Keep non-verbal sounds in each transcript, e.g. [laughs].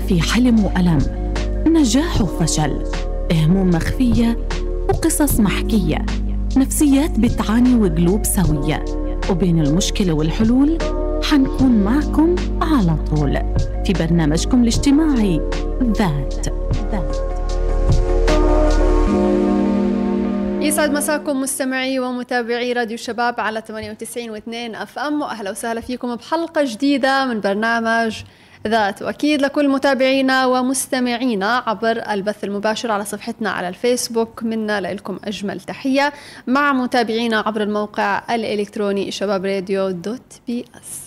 في حلم وألم. نجاح وفشل. هموم مخفية وقصص محكية. نفسيات بتعاني وقلوب سوية. وبين المشكلة والحلول حنكون معكم على طول. في برنامجكم الاجتماعي ذات. ذات يسعد مساكم مستمعي ومتابعي راديو شباب على 98 و2 أف إم. وأهلا وسهلا فيكم بحلقة جديدة من برنامج ذات. وأكيد لكل متابعينا ومستمعينا عبر البث المباشر على صفحتنا على الفيسبوك منا لكم أجمل تحية مع متابعينا عبر الموقع الإلكتروني شباب راديو dot ps.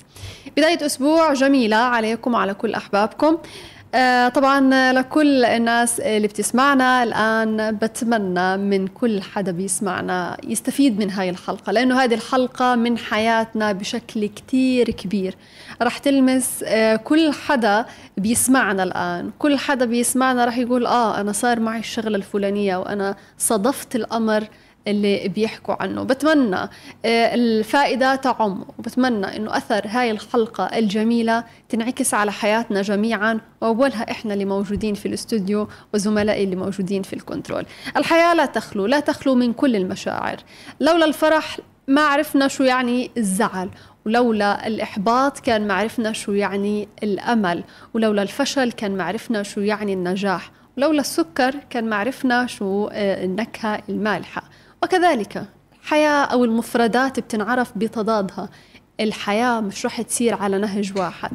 بداية أسبوع جميلة عليكم وعلى كل أحبابكم. آه، طبعا لكل الناس اللي بتسمعنا الآن بتمنى من كل حدا بيسمعنا يستفيد من هاي الحلقة لأنه هذه الحلقة من حياتنا بشكل كتير كبير. رح تلمس آه، كل حدا بيسمعنا الآن. كل حدا بيسمعنا رح يقول آه أنا صار معي الشغلة الفلانية وأنا صدفت الأمر اللي بيحكوا عنه. بتمنى آه، الفائدة تعم وبتمنى أنه أثر هاي الحلقة الجميلة تنعكس على حياتنا جميعا وأولها إحنا اللي موجودين في الاستوديو وزملائي اللي موجودين في الكنترول. الحياة لا تخلو لا تخلو من كل المشاعر. لولا الفرح ما عرفنا شو يعني الزعل ولولا الإحباط كان ما عرفنا شو يعني الأمل ولولا الفشل كان ما عرفنا شو يعني النجاح ولولا السكر كان ما عرفنا شو آه، النكهة المالحة. وكذلك الحياة أو المفردات بتنعرف بتضادها. الحياة مش رح تصير على نهج واحد.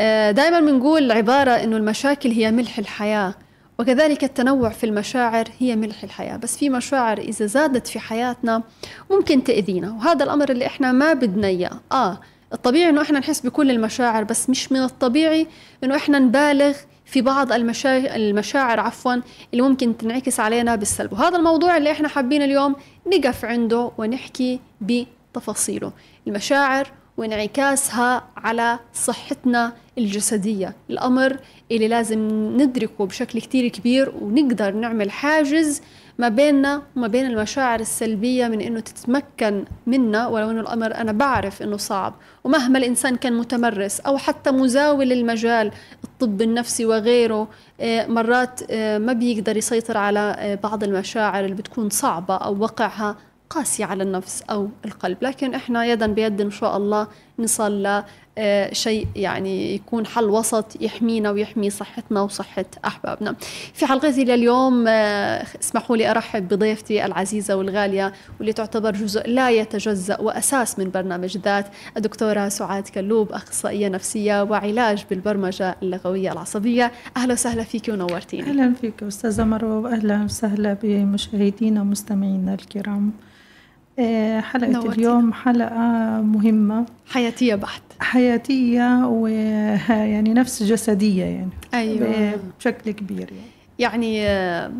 آه، دائما بنقول عبارة إنه المشاكل هي ملح الحياة وكذلك التنوع في المشاعر هي ملح الحياة. بس في مشاعر إذا زادت في حياتنا ممكن تأذينا وهذا الأمر اللي إحنا ما بدنا إياه. آه الطبيعي إنه إحنا نحس بكل المشاعر بس مش من الطبيعي إنه إحنا نبالغ في بعض المشا... المشاعر عفوا اللي ممكن تنعكس علينا بالسلب. وهذا الموضوع اللي إحنا حابين اليوم نقف عنده ونحكي بتفاصيله. المشاعر وانعكاسها على صحتنا الجسدية. الأمر اللي لازم ندركه بشكل كتير كبير ونقدر نعمل حاجز ما بيننا وما بين المشاعر السلبية من إنه تتمكن منا ولو إنه الأمر أنا بعرف إنه صعب. ومهما الإنسان كان متمرس أو حتى مزاول للمجال الطب النفسي وغيره آه، مرات آه، ما بيقدر يسيطر على آه، بعض المشاعر اللي بتكون صعبة أو وقعها قاسية على النفس أو القلب. لكن إحنا يدا بيد إن شاء الله نصل شيء يعني يكون حل وسط يحمينا ويحمي صحتنا وصحة أحبابنا. في حلقتي لليوم آه، اسمحوا لي أرحب بضيفتي العزيزة والغالية واللي تعتبر جزء لا يتجزأ وأساس من برنامج ذات الدكتورة سعاد كلوب أخصائية نفسية وعلاج بالبرمجة اللغوية العصبية. أهلا وسهلا فيك ونورتيني. أهلا فيك أستاذة مروة وأهلا وسهلا بمشاهدينا ومستمعينا الكرام. آه، حلقة. اليوم حلقة مهمة. حياتية بحت. حياتية ويعني [laughs] نفس جسدية يعني. أيوة. بشكل كبير يعني. يعني آه،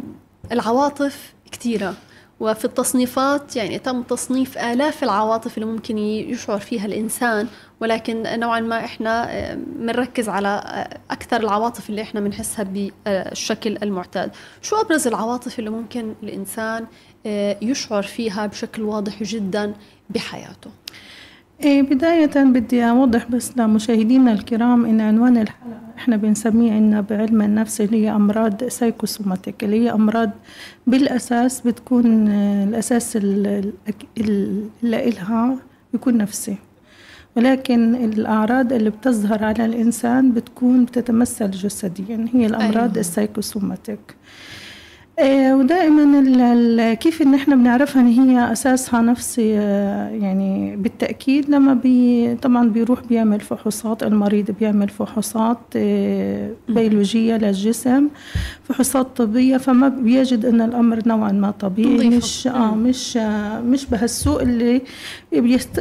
العواطف كثيرة وفي التصنيفات يعني تم تصنيف آلاف العواطف اللي ممكن يشعر فيها الإنسان. ولكن نوعا ما إحنا بنركز آه، على آه، أكثر العواطف اللي إحنا بنحسها بالشكل المعتاد. شو أبرز العواطف اللي ممكن الإنسان يشعر فيها بشكل واضح جدا بحياته؟ بداية بدي أوضح بس لمشاهدينا الكرام إن عنوان الحلقة إحنا بنسميه عنا بعلم النفس اللي هي أمراض سايكوسوماتيك اللي هي أمراض بالأساس بتكون الأساس اللي إلها بيكون نفسي ولكن الأعراض اللي بتظهر على الإنسان بتكون بتتمثل جسديا هي الأمراض أيوة. السايكوسوماتيك آه، ودائما كيف إن إحنا بنعرفها إن هي أساسها نفسي آه، يعني بالتأكيد لما بي طبعا بيروح بيعمل فحوصات المريض بيعمل فحوصات آه، بيولوجية للجسم فحوصات طبية فما بيجد إن الأمر نوعا ما طبيعي مش آه مش مش بهالسوء اللي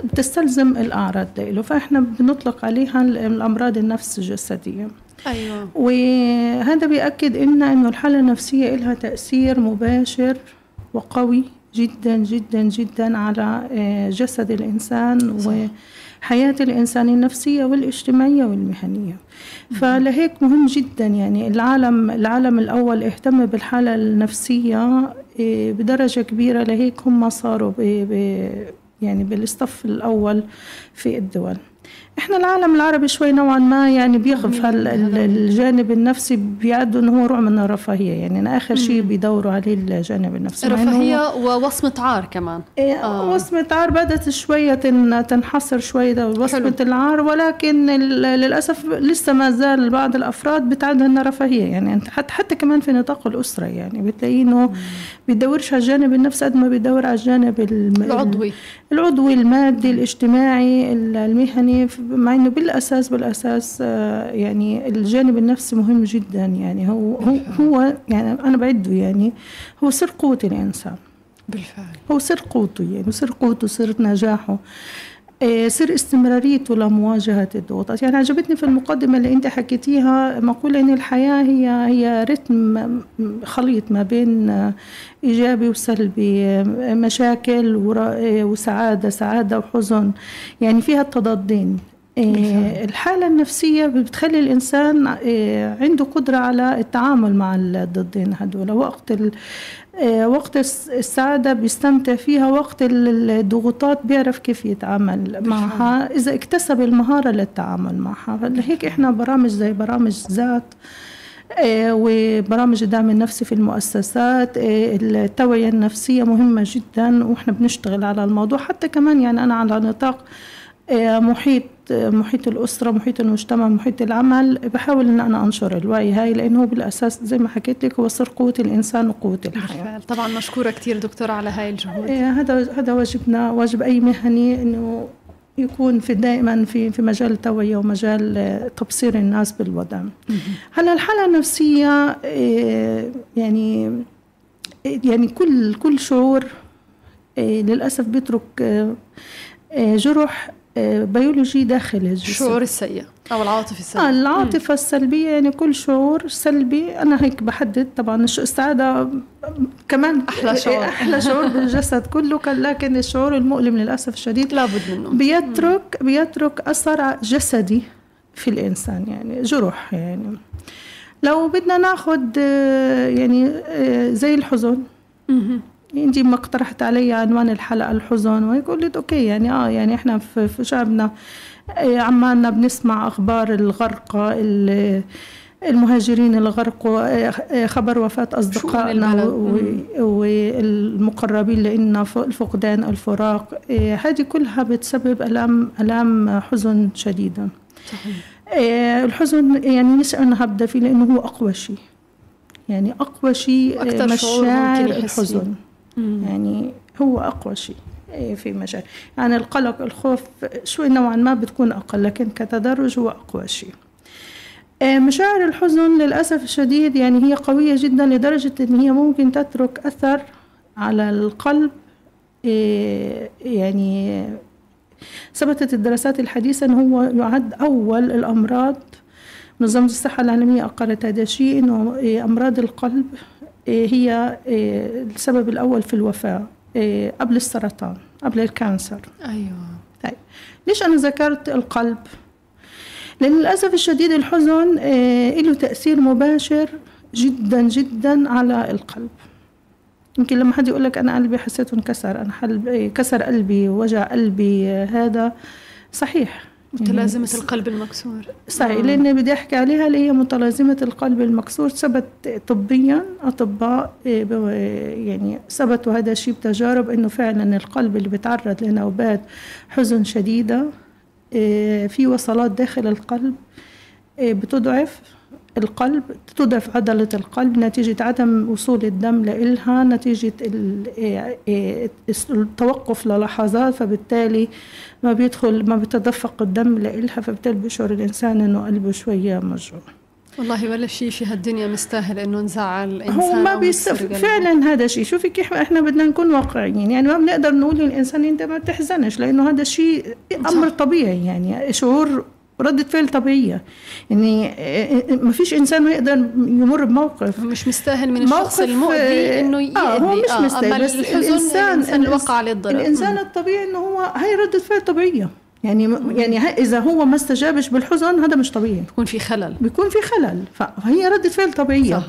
بتستلزم الأعراض له. فإحنا بنطلق عليها الأمراض النفس الجسدية. أيوة. وهذا بيأكد إن إنه الحالة النفسية لها تأثير مباشر وقوي جدا جدا جدا على آه، جسد الإنسان صح. وحياة الإنسان النفسية والاجتماعية والمهنية فلهيك مهم جدا يعني العالم العالم الأول اهتم بالحالة النفسية آه، بدرجة كبيرة لهيك هم صاروا ب يعني بالصف الأول في الدول إحنا العالم العربي شوي نوعا ما يعني بيغفل الجانب النفسي بيعدوا إنه هو نوع من الرفاهية. يعني أنا آخر شيء بيدوروا عليه الجانب النفسي رفاهية ووصمة عار كمان. إيه آه. وصمة عار بدأت شوية تنحصر شوية وصمة العار. ولكن للأسف لسه ما زال بعض الأفراد بتعد إنها رفاهية. يعني حتى حتى كمان في نطاق الأسرة يعني بتلاقيه إنه بيدورش على الجانب النفسي قد ما بيدور على الجانب العضوي. العضوي المادي الاجتماعي المهني. مع إنه بالاساس بالأساس آه، يعني الجانب النفسي مهم جدا. يعني هو هو, هو يعني أنا بعده يعني هو سر قوة الإنسان. بالفعل. هو سر قوته يعني سر قوته سر نجاحه. آه، سر استمراريته لمواجهة الضغوطات. يعني عجبتني في المقدمة اللي أنت حكيتيها مقولة أن الحياة هي هي رتم خليط ما بين إيجابي وسلبي مشاكل وسعادة سعادة وحزن. يعني فيها التضادين آه، الحالة النفسية بتخلي الإنسان آه، عنده قدرة على التعامل مع الضدين هدول. وقت آه، وقت السعادة بيستمتع فيها وقت الضغوطات بيعرف كيف يتعامل معها. إذا اكتسب المهارة للتعامل معها. فلهيك إحنا برامج زي برامج ذات وبرامج الدعم النفسي في المؤسسات التوعية النفسية مهمة جدا وإحنا بنشتغل على الموضوع. حتى كمان يعني أنا على نطاق محيط محيط الأسرة محيط المجتمع محيط العمل. بحاول أن أنا أنشر الوعي هاي لأنه بالأساس زي ما حكيت لك هو سر قوة الإنسان وقوة الحياة. طبعا مشكورة كثير دكتورة على هاي الجهود. إيه، هذا هذا واجبنا واجب أي مهني أنه يكون في دائما في في مجال التوعيه ومجال تبصير الناس بالوضع. هلا الحالة النفسية يعني يعني كل كل شعور للأسف بيترك جرح بيولوجي داخل الجسم الشعور السيء أو العاطفة السلبية. آه العاطفة السلبية يعني كل شعور سلبي أنا هيك بحدد. طبعا السعادة كمان أحلى شعور. [laughs] أحلى شعور بالجسد كله لكن الشعور المؤلم للأسف الشديد لابد منه. بيترك بيترك أثر جسدي في الإنسان يعني جروح يعني. لو بدنا ناخذ آه، يعني آه، زي الحزن. انت ما اقترحت علي عنوان الحلقة الحزن وهيك قلت أوكي يعني آه يعني إحنا في, في شعبنا آه، عمالنا بنسمع أخبار الغرقى المهاجرين اللي غرقوا آه، آه، خبر وفاة أصدقائنا والمقربين لنا الفقدان الفراق هذه كلها بتسبب ألام ألام حزن شديدا صحيح. الحزن يعني أنا هبدأ فيه لأنه هو أقوى شيء. يعني أقوى شيء مشاعر الحزن. يعني هو أقوى شيء في مجال. يعني القلق الخوف شوي نوعا ما بتكون أقل لكن كتدرج هو أقوى شيء. إيه، مشاعر الحزن للأسف الشديد يعني هي قوية جدا لدرجة أن هي ممكن تترك أثر على القلب. إيه، يعني ثبتت الدراسات الحديثة أنه هو يعد أول الأمراض. منظمة الصحة العالمية أقرت هذا الشيء أنه أمراض القلب هي إيه، السبب الأول في الوفاة إيه، قبل السرطان قبل الكانسر. أيوة. طيب ليش أنا ذكرت القلب؟ للأسف الشديد الحزن له تأثير مباشر جدا جدا على القلب. يمكن لما حد يقول لك أنا قلبي حسيته انكسر أنا حلب كسر قلبي وجع قلبي هذا صحيح. متلازمة يعني القلب المكسور صحيح آه. لأن بدي أحكي عليها اللي هي متلازمة القلب المكسور ثبت طبيا أطباء إيه، يعني ثبتوا هذا الشيء بتجارب إنه فعلا القلب اللي بيتعرض لنوبات حزن شديدة إيه، في وصلات داخل القلب بتضعف القلب تضعف عضلة القلب نتيجة عدم وصول الدم لإلها نتيجة التوقف للحظات فبالتالي ما بيدخل ما بيتدفق الدم لإلها فبالتالي بيشعر الإنسان إنه قلبه شوية مجروح. والله ولا شيء في هالدنيا مستاهل إنه نزعل الانسان هو ما بيستف فعلا هذا شيء شوفي كيف إحنا بدنا نكون واقعيين. يعني ما بنقدر نقول للإنسان أنت ما تحزنش لأنه هذا شيء أمر طبيعي. يعني شعور ردة فعل طبيعية. يعني آه، آه، ما فيش إنسان يقدر يمر بموقف. مش مستاهل من الشخص المؤذي آه، إنه يأذي. آه هو مش مستاهل بس الإنسان, الإنسان وقع عليه الضرر الإنسان الطبيعي إنه هو هاي ردة فعل طبيعية. يعني يعني إذا هو ما استجابش بالحزن هذا مش طبيعي. بيكون في خلل. بيكون في خلل. فهي ردة فعل طبيعية. صح.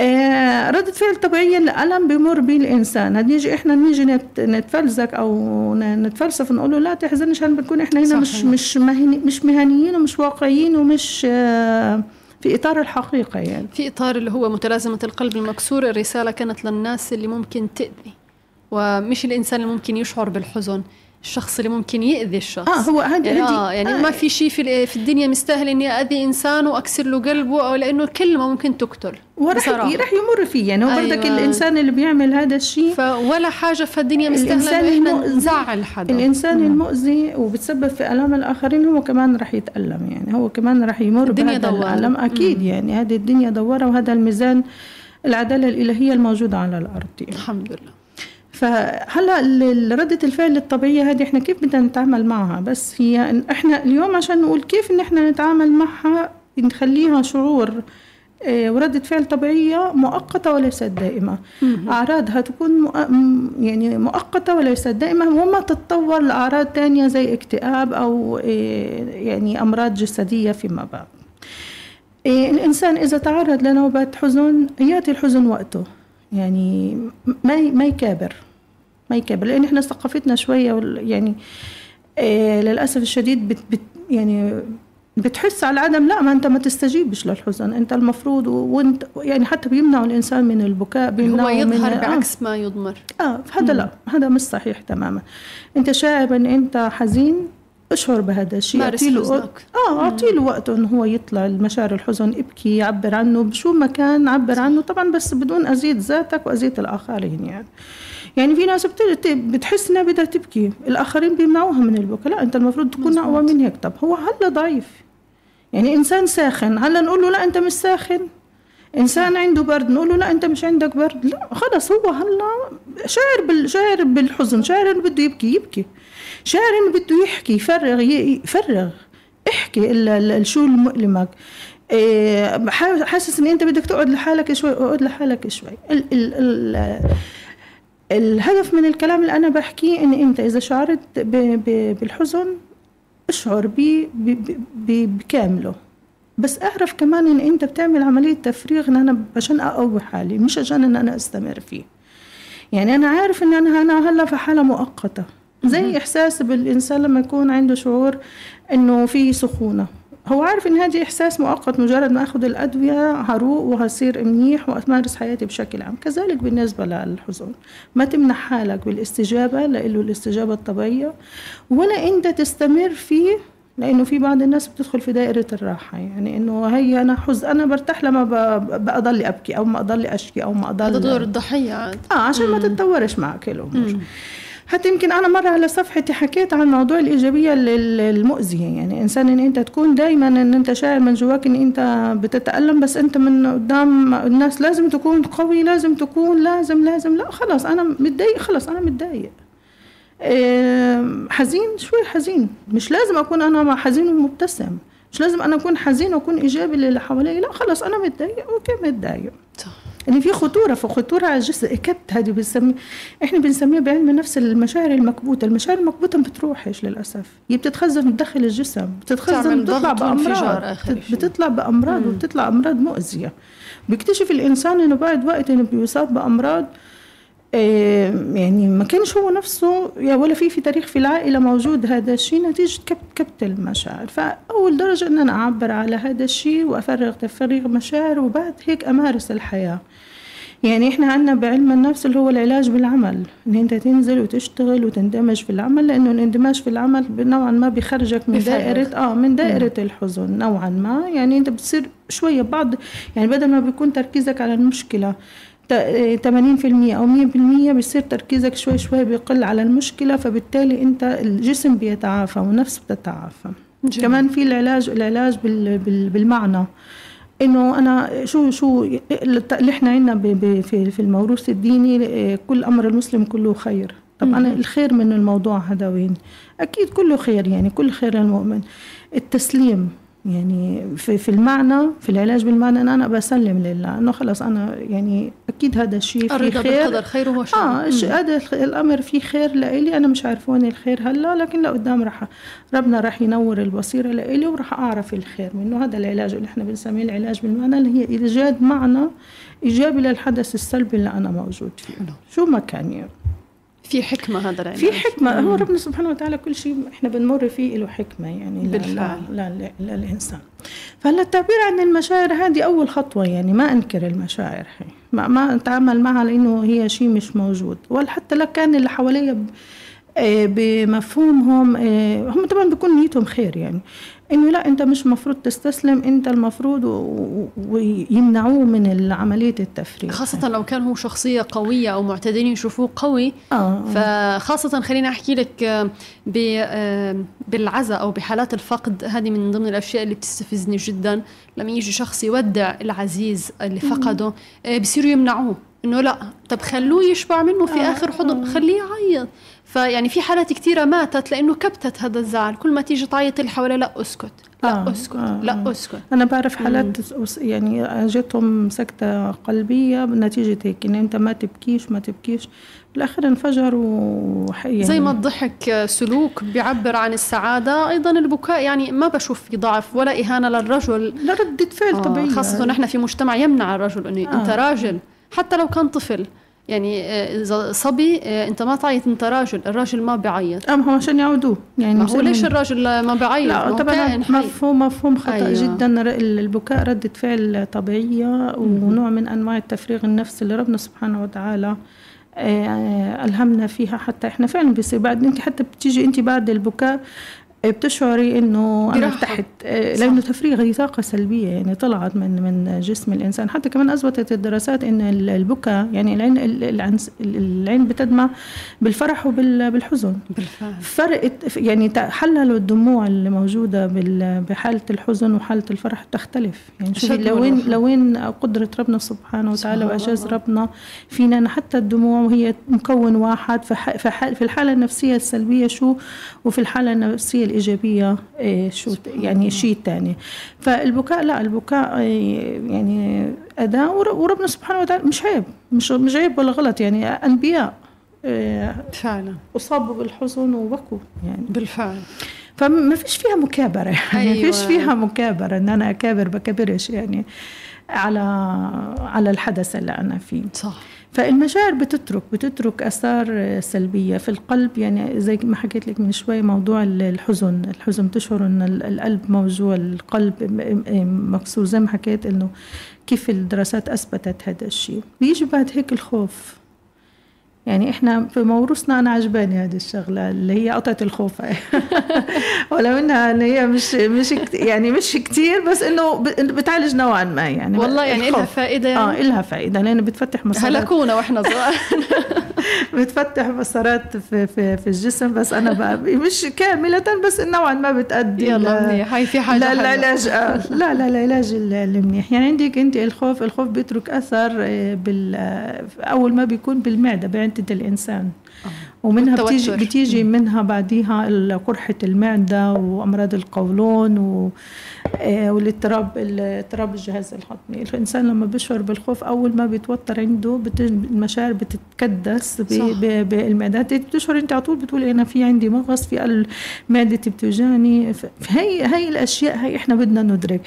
آه، ردة فعل طبيعية الألم بمر به الإنسان. نيجي إحنا نيجي نت- نتفلزك أو نتفلسف نقول له لا تحزنش عشان بنكون إحنا هنا مش صحيح. مش مهني مش مهنيين ومش واقعيين ومش آه، في إطار الحقيقة يعني. في إطار اللي هو متلازمة القلب المكسور الرسالة كانت للناس اللي ممكن تأذي. ومش الإنسان اللي ممكن يشعر بالحزن. الشخص اللي ممكن يأذي الشخص آه هو هذه يعني, آه يعني ما في شيء في, في الدنيا مستاهل إني أذي إنسان وأكسر له قلبه أو لأنه كلمة ممكن تقتل بصراحة. رح يمر فيه يعني هو برضك أيوة. الإنسان اللي بيعمل هذا الشيء فولا حاجة في الدنيا إنه إحنا المؤذي- نزعل حدا الإنسان المؤذي وبتسبب في آلام الآخرين هو كمان رح يتألم يعني هو كمان رح يمر الدنيا بهذا دوارة. الألم أكيد مم. يعني هذه الدنيا دوارة وهذا الميزان العدالة الإلهية الموجودة على الأرض يعني. الحمد لله فهلا ردة الفعل الطبيعية هذه إحنا كيف بدنا نتعامل معها؟ بس هي إن إحنا اليوم عشان نقول كيف إن إحنا نتعامل معها نخليها شعور آه، وردة فعل طبيعية مؤقتة وليست دائمة. أعراضها تكون مؤ- يعني مؤقتة وليست دائمة. وما تتطور لأعراض تانية زي اكتئاب أو آه، يعني أمراض جسدية فيما بعد. إيه، الإنسان إذا تعرض لنوبات حزن يأتي الحزن وقته. يعني ما ما يكابر. ما يكابر لأن إحنا ثقافتنا وال- يعني إيه للأسف الشديد بت بت يعني بتحس على العدم لا ما أنت ما تستجيبش للحزن أنت المفروض وأنت يعني حتى بيمنعوا الإنسان من البكاء هو بيمنعوا من يظهر آه. بعكس ما يضمر. آه هذا لا هذا مش صحيح تماما. أنت شاعر ان أنت حزين أشعر بهذا الشيء اعطيله حزنك. آه اعطيله وقته إنه هو يطلع المشاعر الحزن ابكي يعبر عنه بشو ما كان عبر عنه طبعا بس بدون اذيه ذاتك واذيه الآخرين يعني. يعني في ناس بت- بتحس إنها بدها تبكي. الآخرين بيمنعوها من البكاء. لا أنت المفروض تكون. أقوى من هيك. طب هو هلا ضعيف. يعني إنسان ساخن هلا نقول له لا أنت مش ساخن. إنسان عنده برد نقول له لا أنت مش عندك برد. لا خلص هو هلا شاعر بال شاعر بالحزن شاعر إنه بده يبكي يبكي. شاعر إنه بده يحكي يفرغ يفرغ. احكي شو المؤلمك. إيه، حا- حاسس ان أنت بدك تقعد لحالك شوي اقعد لحالك شوي. ال ال ال الهدف من الكلام اللي أنا بحكيه إن أنت إذا شعرت ب ب بالحزن أشعر بيه بكامله. بس أعرف كمان إن أنت بتعمل عملية تفريغ إن أنا عشان أقوي حالي مش عشان إن أنا أستمر فيه. يعني أنا عارف إن أنا أنا هلا في حالة مؤقتة. زي إحساس بالإنسان لما يكون عنده شعور إنه في سخونة. هو عارف إن هذا إحساس مؤقت مجرد ما أخذ الأدوية هروق وهصير منيح وامارس حياتي بشكل عام. كذلك بالنسبة للحزن. ما تمنح حالك بالاستجابة له الاستجابة الطبيعية. ولا أنت تستمر فيه لإنه في بعض الناس بتدخل في دائرة الراحة. يعني إنه هي أنا حزن أنا برتاح لما بضل أبكي أو ما أضل أشكي أو ما أضل هذا دور الضحية عاد آه عشان ما تتطورش معك الأمور حتى يمكن أنا مرة على صفحتي حكيت عن موضوع الإيجابية ال- ال- المؤذيه يعني إنسان إن أنت تكون دائما إن أنت شاعر من جواك إن أنت بتتألم بس أنت من قدام الناس لازم تكون قوي لازم تكون لازم لازم. لا خلاص أنا متضايق خلاص أنا متضايق. حزين شوي حزين. مش لازم أكون أنا حزين ومبتسم. مش لازم أنا أكون حزين وأكون إيجابي للي حوالي لا خلاص أنا متضايق أوكي متضايق. صح. ان في خطورة فخطورة على الجسد كبت هذه بنسمي إحنا بنسميها بعلم النفس المشاعر المكبوتة المشاعر المكبوتة ما بتروحش للأسف هي بتتخزن بداخل الجسم بتتخزن بتطلع بأمراض. بتطلع بأمراض وبتطلع أمراض مؤذية بيكتشف الإنسان إنه بعد وقت إنه بيصاب بأمراض يعني ما كانش هو نفسه يا ولا في في تاريخ في العائلة موجود هذا الشيء نتيجة كبت كبت المشاعر. فأول درجة أن أنا أعبر على هذا الشيء وأفرغ تفريغ مشاعر وبعد هيك أمارس الحياة. يعني إحنا عندنا بعلم النفس اللي هو العلاج بالعمل إن أنت تنزل وتشتغل وتندمج في العمل لأنه الاندماج في العمل نوعا ما بيخرجك من بيفرغ. دائرة آه من دائرة الحزن نوعا ما. يعني أنت بتصير شوية بعض يعني بدل ما بيكون تركيزك على آه، 80% أو 100% بيصير تركيزك شوي شوي بيقل على المشكلة فبالتالي أنت الجسم بيتعافى والنفس بتتعافى. جميل. كمان في العلاج العلاج بال بال بالمعنى. إنه أنا شو شو اللي إحنا عندنا في في الموروث الديني آه، كل أمر المسلم كله خير. طب أنا الخير من الموضوع هذا وين؟ أكيد كله خير يعني كل خير للمؤمن. التسليم. يعني في, في المعنى في العلاج بالمعنى إن أنا بسلم لله إنه خلص أنا يعني أكيد هذا الشيء في خير. بالقدر خير هو شر آه هذا الأمر فيه خير لإلي أنا مش عارف وين الخير هلا لكن لقدام راح ربنا راح ينور البصيرة لإلي وراح أعرف الخير منه هذا العلاج اللي إحنا بنسميه العلاج بالمعنى اللي هي إيجاد معنى إيجابي للحدث السلبي اللي أنا موجود فيه. شو ما كان يعني في حكمة هذا العلاج في حكمة. هو ربنا سبحانه وتعالى كل شيء إحنا بنمر فيه له حكمة يعني بالفعل. لا لا لا للإنسان فهلا التعبير عن المشاعر هذه أول خطوة يعني ما أنكر المشاعر هي. ما, ما أتعامل معها لأنه هي شيء مش موجود. ولا حتى لو كان اللي حواليا آه، بمفهومهم آه، هم طبعا بيكون نيتهم خير يعني. إنه لا أنت مش مفروض تستسلم أنت المفروض ويمنعوه من عملية التفريغ خاصة لو كان هو شخصية قوية أو معتدلين يشوفوه قوي. آه. فخاصة خليني أحكي لك آه، آه، بالعزاء أو بحالات الفقد هذه من ضمن الأشياء اللي بتستفزني جدا. لما يجي شخص يودع العزيز اللي فقده آه، بصيروا يمنعوه. إنه لا طب خلوه يشبع منه في آه، آخر حضن خليه يعيط. فيعني في حالات كثيرة ماتت لأنه كبتت هذا الزعل. كل ما تيجي تعيط اللي حواليه لا أسكت لا آه، أسكت آه، لا آه. أسكت. أنا بعرف حالات يعني جتهم سكتة قلبية نتيجه هيك إن أنت ما تبكيش ما تبكيش. بالآخر انفجروا يعني زي ما الضحك سلوك بيعبر عن السعادة. أيضا البكاء يعني ما بشوف في ضعف ولا إهانة للرجل. لردة فعل آه، طبيعية. خاصة نحن في مجتمع يمنع الرجل أنه آه. أنت راجل حتى لو كان طفل. يعني آه، إذا صبي آه، أنت ما تعيط أنت راجل الراجل ما بيعيط. أم هو عشان يعودوه. يعني ما هو ليش الراجل ما بيعيط؟ لا طبعا. مفهوم مفهوم خطأ أيوة. جدا. البكاء ردة فعل طبيعية ونوع من أنواع التفريغ النفسي اللي ربنا سبحانه وتعالى آه، ألهمنا فيها حتى إحنا فعلا بيصير. بعد أنت حتى بتيجي أنت بعد البكاء بتشعري إنه أنا. ارتحت صح. لأنه تفريغ هي طاقة سلبية يعني طلعت من من جسم الإنسان حتى كمان اثبتت الدراسات إن ال- البكاء يعني العين العين بتدمع بالفرح وبالحزن بالفعل فرقت يعني حللوا الدموع اللي موجودة بال- بحالة الحزن وحالة الفرح تختلف يعني شوفي لوين. لوين قدرة ربنا سبحانه وتعالى الله. ربنا فينا حتى الدموع وهي مكون واحد في الحالة النفسية السلبية شو وفي الحالة النفسية الإيجابية إيه شو يعني شيء تاني. فالبكاء لا البكاء إيه، يعني أداة. ور- وربنا سبحانه وتعالى مش عيب مش مش عيب ولا غلط. يعني أنبياء إيه، فعلا. أصابوا بالحزن وبكوا يعني. بالفعل. فما فيش فيها مكابرة. [laughs] يعني أيوة. ما فيش فيها مكابرة إن أنا أكابر بكبرش يعني على على الحدث اللي أنا فيه. صح. فالمشاعر بتترك بتترك آثار سلبية في القلب يعني زي ما حكيت لك من شوي موضوع الحزن الحزن تشعر إن ال- القلب موجوع القلب مكسور زي ما حكيت إنه كيف الدراسات أثبتت هذا الشيء. بيجي بعد هيك الخوف. يعني إحنا في موروثنا أنا عجباني هذه الشغلة اللي هي قطعة الخوف. [laughs] ولو إنها إن هي مش مش يعني مش كتير بس إنه بتعالج نوعا ما يعني. والله يعني لها. فائدة يعني؟ آه إلها فائدة لأنه بتفتح مسارات. هلكونا وإحنا صغار. [laughs] بتفتح مسارات في, في, في الجسم بس أنا بقى مش كاملة بس نوعا ما بتأدي يلا منيح هاي في حاجة لا. العلاج آه، لا لا العلاج ال- المنيح. يعني عندك أنت الخوف الخوف بيترك أثر آه، بال آه، أول ما بيكون بالمعدة بعده الإنسان. ومنها بتيجي. بتيجي منها بعديها قرحة المعدة وأمراض القولون و آه، والاضطراب الاضطراب الجهاز الهضمي. الإنسان لما بيشعر بالخوف أول ما بيتوتر عنده المشاعر بتتكدس ب- صح. ب- بالمعدات. بتشعر إنت على طول بتقولي أنا في عندي مغص في معدتي بتوجعني. فهي هي الأشياء هي إحنا بدنا ندرك.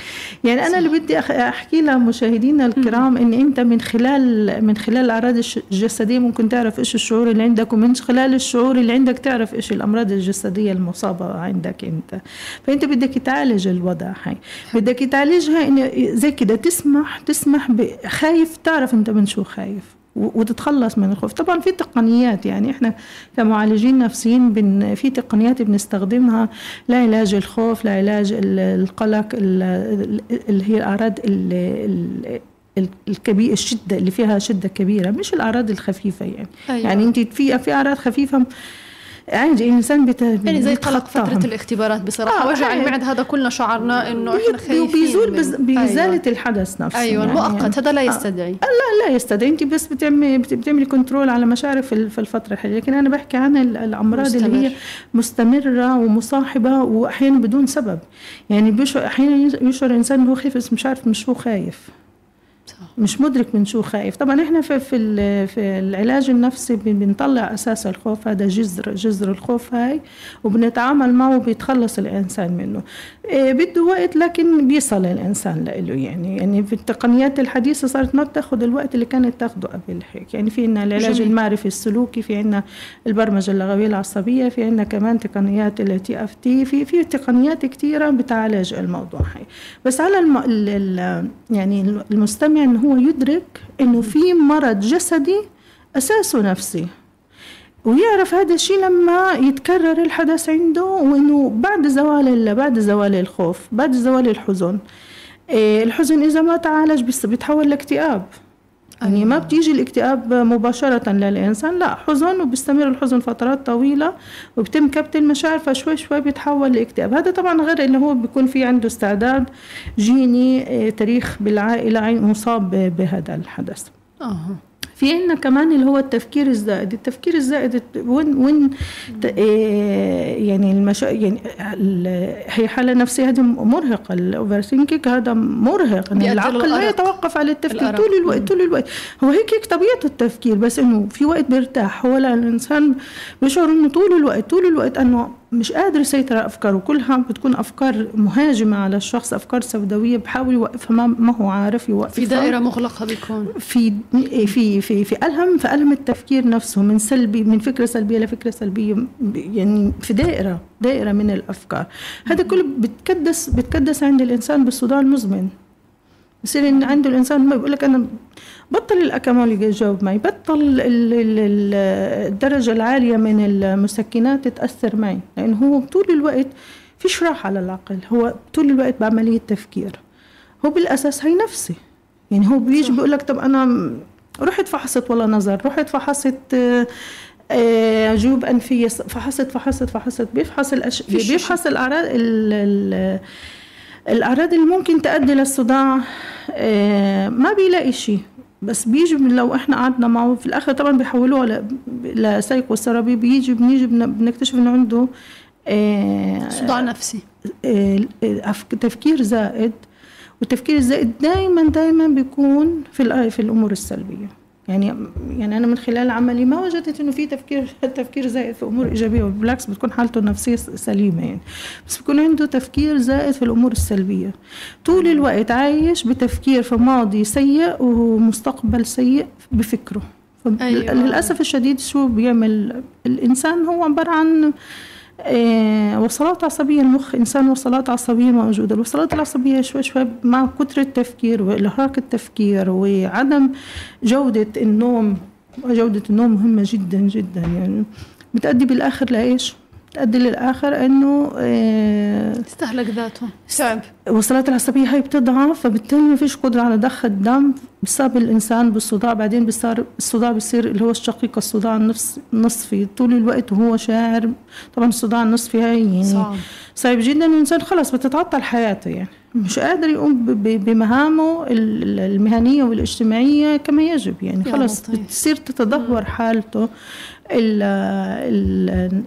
يعني أنا صح. اللي بدي أحكي لمشاهدينا الكرام إن إنت من خلال من خلال الأعراض الجسدية ممكن تعرف إيش الشعور اللي عندك ومن خلال الشعور اللي عندك تعرف إيش الأمراض الجسدية المصابة عندك أنت. فإنت بدك تعالج الوضع. هاي بدك تعالجها ان زي كده تسمح تسمح خايف تعرف أنت من شو خايف وتتخلص من الخوف. طبعا في تقنيات يعني إحنا كمعالجين نفسيين بن في تقنيات بنستخدمها لعلاج الخوف لعلاج ال- القلق ال- اللي هي الأعراض ال- ال- ال- الكبيرة الشدة اللي فيها شدة كبيرة مش الأعراض الخفيفة يعني. أيوة. يعني أنت في في أعراض خفيفة عادي الإنسان بت... يعني زي قلق. فترة الاختبارات بصراحة آه، وجع عادي. المعدة هذا كلنا شعرنا إنه إحنا خايفين وبيزول من- بز- بإزالة أيوة. الحدث نفسه أيوه يعني- المؤقت هذا لا آه. يستدعي لا لا يستدعي انت بس بتعملي بت- بتعملي كنترول على مشاعرك في ال- في الفترة الحالية لكن أنا بحكي عن ال- الأمراض اللي هي مستمرة ومصاحبة واحيانا بدون سبب يعني بيشعر أحيانا يشعر الانسان إنه هو خايف بس مش عارف من شو خايف. مش مدرك من شو خايف. طبعا إحنا في في, في العلاج النفسي بن- بنطلع أساس الخوف. هذا جذر جذر الخوف هاي وبنتعامل معه وبيتخلص الإنسان منه. إيه بده وقت لكن بيصل الإنسان له يعني. يعني في التقنيات الحديثة صارت ما بتاخذ الوقت اللي كانت تاخده قبل هيك. يعني في عنا العلاج جميل. المعرفي السلوكي في عنا البرمجة اللغوية العصبية في عنا كمان تقنيات ال TFT في في تقنيات كثيره بتعالج الموضوع هاي. بس على الم... ال... ال... يعني المستمع انه هو يدرك إنه في مرض جسدي اساسه نفسي. ويعرف هذا الشيء لما يتكرر الحدث عنده وإنه بعد زوال ال- بعد زوال الخوف بعد زوال الحزن. إيه، الحزن إذا ما تعالج بيتحول لاكتئاب. يعني ما بتيجي الاكتئاب مباشرة للإنسان لا حزن وبيستمر الحزن فترات طويلة وبتم كبت المشاعر فشوي شوي بيتحول لاكتئاب. هذا طبعا غير اللي هو بيكون في عنده استعداد جيني إيه، تاريخ بالعائلة عين- مصاب بهذا الحدث. آه في عندنا كمان اللي هو التفكير الزائد. التفكير الزائد وين وين إيه يعني المشا يعني ال- هي حالة نفسية هذه مرهقة. ال overthinking هذا مرهق. بيؤدي العقل لا. يتوقف على التفكير الأرق. طول الوقت طول الوقت. هو هيك هيك طبيعته التفكير بس إنه في وقت بيرتاح. هو لا الإنسان بيشعر إنه طول الوقت طول الوقت إنه مش قادر يسيطر على أفكاره. كلها بتكون أفكار مهاجمة على الشخص أفكار سوداوية بحاول يوقفها. ما, ما هو عارف يوقفها. في دائرة مغلقة بيكون. في في في في ألهم في ألهم التفكير نفسه من سلبي من فكرة سلبية لفكرة سلبية. يعني في دائرة دائرة من الأفكار. هذا كله بتكدس بتكدس عند الإنسان بالصداع المزمن. بصير عنده الإنسان ما بيقول لك أنا بطل الأكمول يجاوب معي. بطل ال- ال- ال- الدرجة العالية من المسكنات تأثر معي لأنه هو طول الوقت فيش راحة على العقل. هو طول الوقت بعملية تفكير. هو بالأساس هي نفسي. يعني هو بيجي بيقول لك طب أنا م- رحت فحصت ولا نظر رحت فحصت آه، آه، جيوب أنفية ص- فحصت فحصت فحصت. بيفحص الأش... بيفحص الأعراض ال... ال... الأعراض اللي ممكن تؤدي للصداع آه، ما بيلاقي شيء بس بيجي من- لو إحنا قعدنا معه في الآخر طبعا بيحولوها ل... ل psychotherapy بيجي بنيجي بن- بنكتشف إنه عنده آه، صداع نفسي. آه، أف- تفكير زائد والتفكير الزائد دائما دائما بيكون في في الأمور السلبية. يعني يعني أنا من خلال عملي ما وجدت إنه في تفكير [laughs] تفكير زائد في امور ايجابيه بالعكس بتكون حالته النفسية سليمة يعني. بس بيكون عنده تفكير زائد في الأمور السلبية. طول الوقت عايش بتفكير في ماضي سيء ومستقبل سيء بفكره. أيوة. للأسف الشديد شو بيعمل الإنسان؟ هو عبارة عن وصلات عصبية المخ إنسان وصلات عصبية موجودة الوصلات العصبية شوي شوي مع كتر التفكير وإرهاق التفكير وعدم جودة النوم جودة النوم مهمة جدا جدا يعني بتأدي بالآخر لإيش؟ بتأدي للآخر آه، استهلك ذاته. تعب الوصلات العصبية هاي بتضعف فبالتالي ما فيش قدرة على ضخ الدم بسبب الإنسان بالصداع. بعدين بصار الصداع بصير اللي هو الشقيق الصداع النفس النصفي. طول الوقت وهو شاعر طبعا الصداع النصفي هاي يعني صعب. صعب جدا. الإنسان خلص بتتعطل حياته يعني. مش قادر يقوم بمهامه ال- ال- المهنية والاجتماعية كما يجب يعني. خلص. بتصير تتدهور حالته ال ال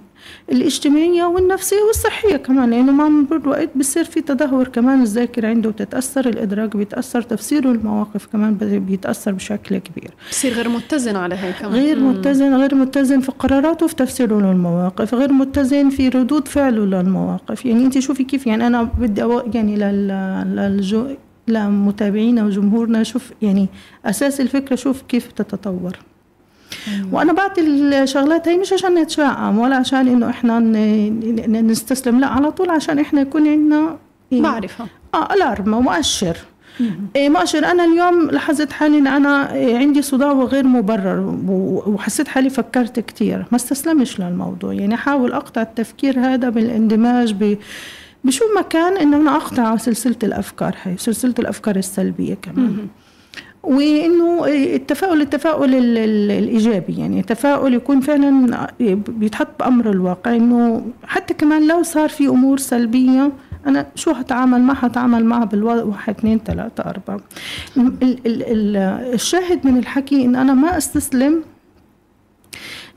الاجتماعية والنفسية والصحية كمان لأنه مع مرور الوقت بصير في تدهور كمان الذاكرة عنده بتتأثر الإدراك بيتأثر تفسيره المواقف كمان بي- بيتأثر بشكل كبير. بصير غير متزن على هي كمان. غير. متزن غير متزن في قراراته وفي تفسيره للمواقف غير متزن في ردود فعله للمواقف. يعني أنت شوفي كيف يعني أنا بدي يعني لل للجو لمتابعينا وجمهورنا شوف يعني أساس الفكرة شوف كيف تتطور وأنا بعطي الشغلات هي مش عشان نتشائم ولا عشان إنه إحنا نستسلم لا على طول عشان إحنا يكون عندنا معرفة. آه الارم مؤشر. إيه مؤشر. أنا اليوم لاحظت حالي إن أنا إيه عندي صداع غير مبرر وحسيت حالي فكرت كتير. ما استسلمش للموضوع. يعني أحاول أقطع التفكير هذا بالاندماج ب بشو ما كان إنه أنا أقطع سلسلة الأفكار هاي سلسلة الأفكار السلبية كمان. وإنه التفاؤل التفاؤل ال- ال- الإيجابي. يعني التفاؤل يكون فعلا بيتحط بأمر الواقع. إنه حتى كمان لو صار في أمور سلبية أنا شو هتعامل معها هتعامل معها بالوضع واحد اثنين ثلاثة أربعة. ال- ال- ال- الشاهد من الحكي إن أنا ما أستسلم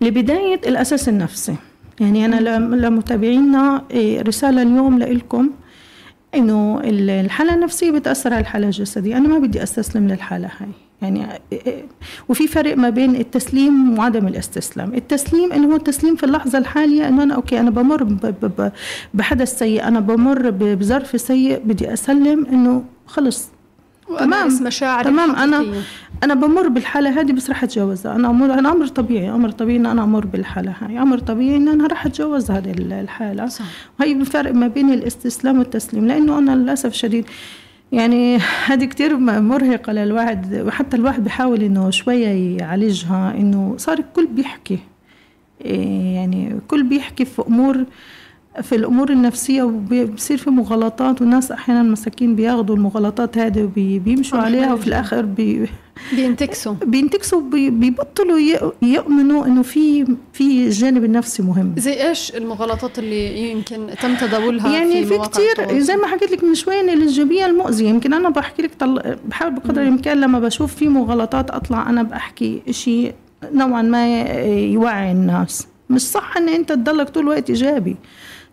لبداية الأساس النفسي. يعني أنا لم- لمتابعينا إيه، رسالة اليوم لإلكم. إنه ال- الحالة النفسية بتأثر على الحالة الجسدية. أنا ما بدي أستسلم للحالة هاي. يعني وفي فرق ما بين التسليم وعدم الاستسلام. التسليم إنه هو التسليم في اللحظة الحالية إنه أنا أوكي أنا بمر بحدث سيء. أنا بمر بظرف سيء. بدي أسلم إنه خلص. تمام. مشاعر تمام، الحقيقية. أنا بمر بالحالة هذه بس رح اتجوزها أنا أمر أنا أمر طبيعي أمر طبيعي إن أنا أمر بالحالة هاي أمر طبيعي إن أنا رح اتجوز هذه ال- الحالة صح. وهي الفرق ما بين الاستسلام والتسليم لأنه أنا للأسف الشديد يعني [laughs] هذه كتير مرهقة للواحد وحتى الواحد بيحاول إنه شوية يعالجها إنه صار الكل بيحكي إيه يعني الكل بيحكي في أمور في الأمور النفسية وبصير في مغالطات والناس أحيانا مساكين بياخذوا المغالطات هذه وبيمشوا عليها. وفي الآخر بي بينتكسوا. بينتكسوا بي- بيبطلوا يؤمنوا إنه في في الجانب النفسي مهم. زي إيش المغالطات اللي يمكن تم تداولها يعني في كتير التواصل؟ زي ما حكيت لك من شوي إن الايجابيه المؤذيه يمكن أنا بحكي لك طل... بحاول بقدر الإمكان لما بشوف في مغالطات أطلع أنا بحكي شيء نوعا ما يوعي الناس. مش صح إن أنت تضلك طول الوقت إيجابي.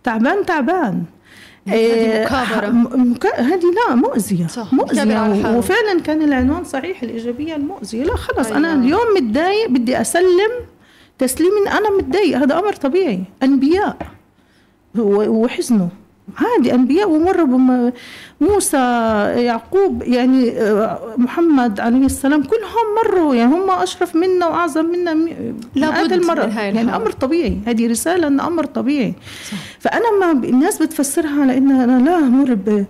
تعبان تعبان. هذه إيه، مكابرة. هذه لا مؤذية. صح، مؤذية. وفعلا كان العنوان صحيح الإيجابية المؤذية. لا خلص أيوة. أنا اليوم متضايق بدي أسلم تسليم أنا متضايق. هذا أمر طبيعي. أنبياء. و- وحزنوا عادي أنبياء ومروا بم- موسى يعقوب يعني آه، محمد عليه السلام كلهم مروا يعني هم أشرف منا وأعظم منا م- لابد مئات المرة من هاي يعني. أمر طبيعي هذه رسالة ان أمر طبيعي صح. فأنا ما الناس بتفسرها على ان أنا لا أمر ب-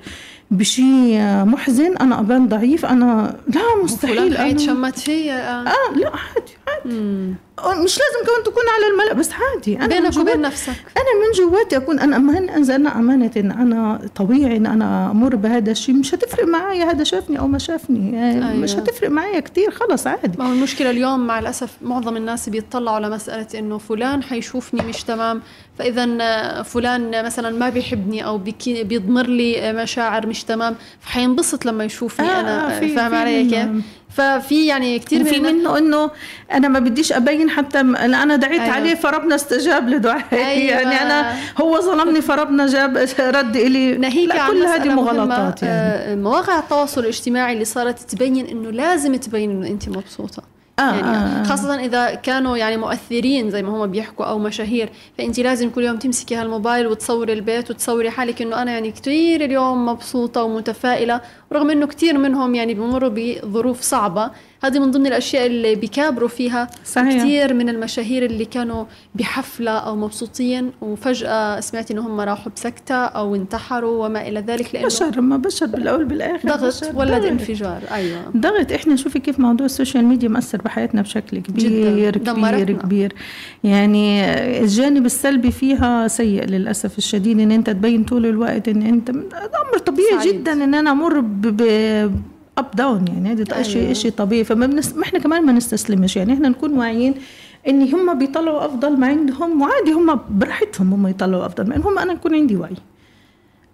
بشيء محزن أنا أبان ضعيف أنا لا مستحيل أنا حيتشمت فيا آه. لا عادي عادي. مم. مش لازم كمان تكون على الملأ بس عادي. أنا من بينك وبين نفسك. أنا من جواتي أكون أنا أمان أنزلنا أمانة إن أنا طبيعي إن أنا أمر بهذا الشيء. مش هتفرق معايا هذا شافني أو ما شافني. يعني أيوة. مش هتفرق معايا كتير خلص عادي. ما هو المشكلة اليوم مع الأسف معظم الناس بيطلعوا على مسألة إنه فلان حيشوفني مش تمام. فإذا آه، فلان مثلا ما بيحبني بيكي- بيضمر لي مشاعر مش تمام فحينبسط لما يشوفني آه، أنا آه، في- فاهم في علي. كيف؟ ففي يعني كثير من منه إنه أنا ما بديش أبين حتى أنا دعيت أيوة. عليه فربنا استجاب لدعائي [laughs] أيوة. أيوة. يعني أنا هو ظلمني فربنا جاب [laughs] رد إلي ناهيك لا كل هذه مغالطات يعني آه، مواقع التواصل الاجتماعي اللي صارت تبين إنه لازم تبين إنه أنت مبسوطة آه، يعني آه، آه. خاصة إذا كانوا يعني مؤثرين زي ما هم بيحكوا أو مشاهير فأنت لازم كل يوم تمسكي هالموبايل وتصوري البيت وتصوري حالك إنه أنا يعني كتير اليوم مبسوطة ومتفائلة رغم إنه كتير منهم يعني بمروا بظروف صعبة هذه من ضمن الأشياء اللي بيكابروا فيها صحيح. كتير من المشاهير اللي كانوا بحفلة أو مبسوطين وفجأة سمعت إنه هم راحوا بسكتة أو انتحروا وما إلى ذلك لأنه بشر ما بشر بالأول بالآخر ضغط. ولد. انفجار أيوة ضغط إحنا شوفي كيف موضوع ال social media مأثر بحياتنا بشكل كبير جداً. كبير كبير يعني الجانب السلبي فيها سيء للأسف الشديد إن أنت تبين طول الوقت إن أنت أمر طبيعي سعيد. جدا إن أنا أمر. up down يعني هذا أيوة. شيء شيء طبيعي. فما بنس... ما إحنا كمان ما نستسلمش يعني إحنا نكون واعيين ان هم بيطلعوا أفضل ما عندهم وعادي هم براحتهم هم يطلعوا أفضل ما عندهم. أنا يكون عندي وعي.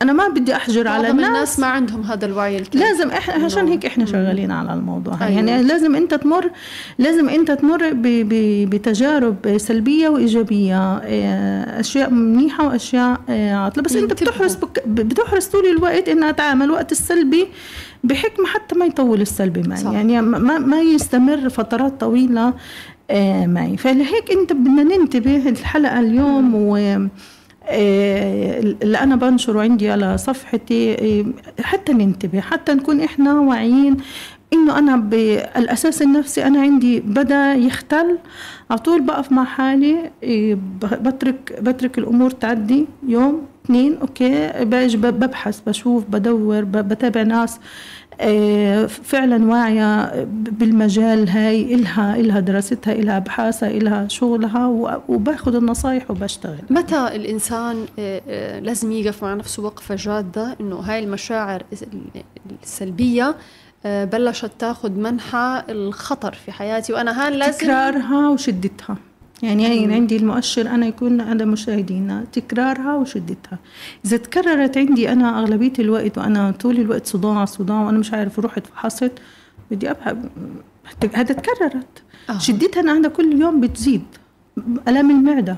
أنا ما بدي أحجر على الناس. الناس ما عندهم هذا الوعي الكافي لازم إحنا عشان هيك إحنا شغالين على الموضوع. أيوة. يعني لازم أنت تمر لازم أنت تمر ب ب بتجارب سلبية وإيجابية إيه، أشياء منيحة وأشياء إيه، عاطلة. بس أنت. بتحرص بك بتحرص طول الوقت إنها اتعامل وقت السلبي بحكمة حتى ما يطول السلبي معي. صح. يعني ما ما يستمر فترات طويلة آه، معي. فلهيك أنت بدنا ننتبه الحلقة اليوم و آه، اللي أنا بنشره عندي على صفحتي آه، حتى ننتبه حتى نكون إحنا واعيين إنه أنا بالاساس النفسي أنا عندي بدأ يختل. على طول بقف مع حالي ب- بترك بترك الأمور تعدي. يوم اثنين أوكي باجي ببحث بشوف بدور بتابع ناس فعلا واعية بالمجال هاي إلها إلها دراستها إلها أبحاثها إلها شغلها وباخذ النصايح وبشتغل. متى الإنسان آه، آه، لازم يقف مع نفسه وقفة جادة إنه هاي المشاعر السلبية آه، بلشت تاخذ منحى الخطر في حياتي وأنا هان لازم تكرارها وشدتها. يعني هي عندي المؤشر أنا يكون عند مشاهدينا تكرارها وشدتها. إذا تكررت عندي أنا أغلبية الوقت وأنا طول الوقت صداع صداع وأنا مش عارف رحت فحصت بدي أبحث هذا تكررت. آه. شدتها أنا عندها كل يوم بتزيد. الام المعدة.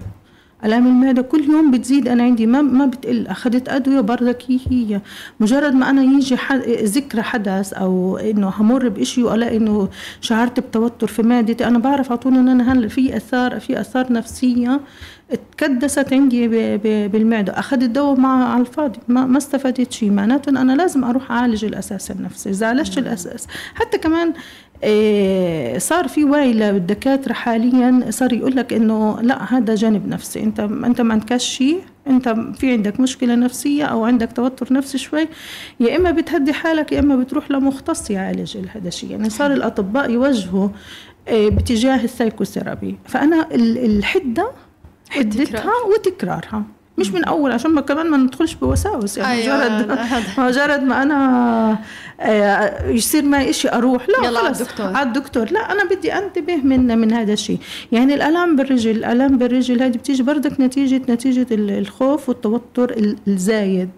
الام المعده كل يوم بتزيد أنا عندي ما ما بتقل. أخذت أدوية برضك هي هي مجرد ما أنا يجي حد ذكرى حدث أو إنه همر بشيء وألاقي إنه شعرت بتوتر في معدتي أنا بعرف على طول ان أنا هلأ في اثار في آثار نفسية تكدست عندي ب- ب- بالمعده أخذت دواء مع على الفاضي. ما, ما استفدت شيء معناته أنا لازم أروح أعالج الأساس النفسي. إذا عالجت الأساس. حتى كمان صار في وعي للدكاترة حاليا صار يقول لك إنه لا هذا جانب نفسي. أنت أنت ما عندكش شيء أنت في عندك مشكلة نفسية أو عندك توتر نفسي شوي يا إما بتهدي حالك يا إما بتروح لمختص يعالج هذا الشيء. يعني صار الأطباء يوجهوا إيه، باتجاه السايكوثيرابي. فأنا ال- الحدة حدتها وتكرارها. مش من أول عشان ما كمان ما ندخلش بوساوس يعني أيوة، مجرد. [laughs] مجرد ما أنا آه، يصير معي شيء أروح لا يلا على خلص. الدكتور. على الدكتور. لا أنا بدي أنتبه من من هذا الشيء. يعني الألام بالرجل الألام بالرجل هذه بتيجي بردك نتيجة نتيجة ال- الخوف والتوتر ال- الزايد.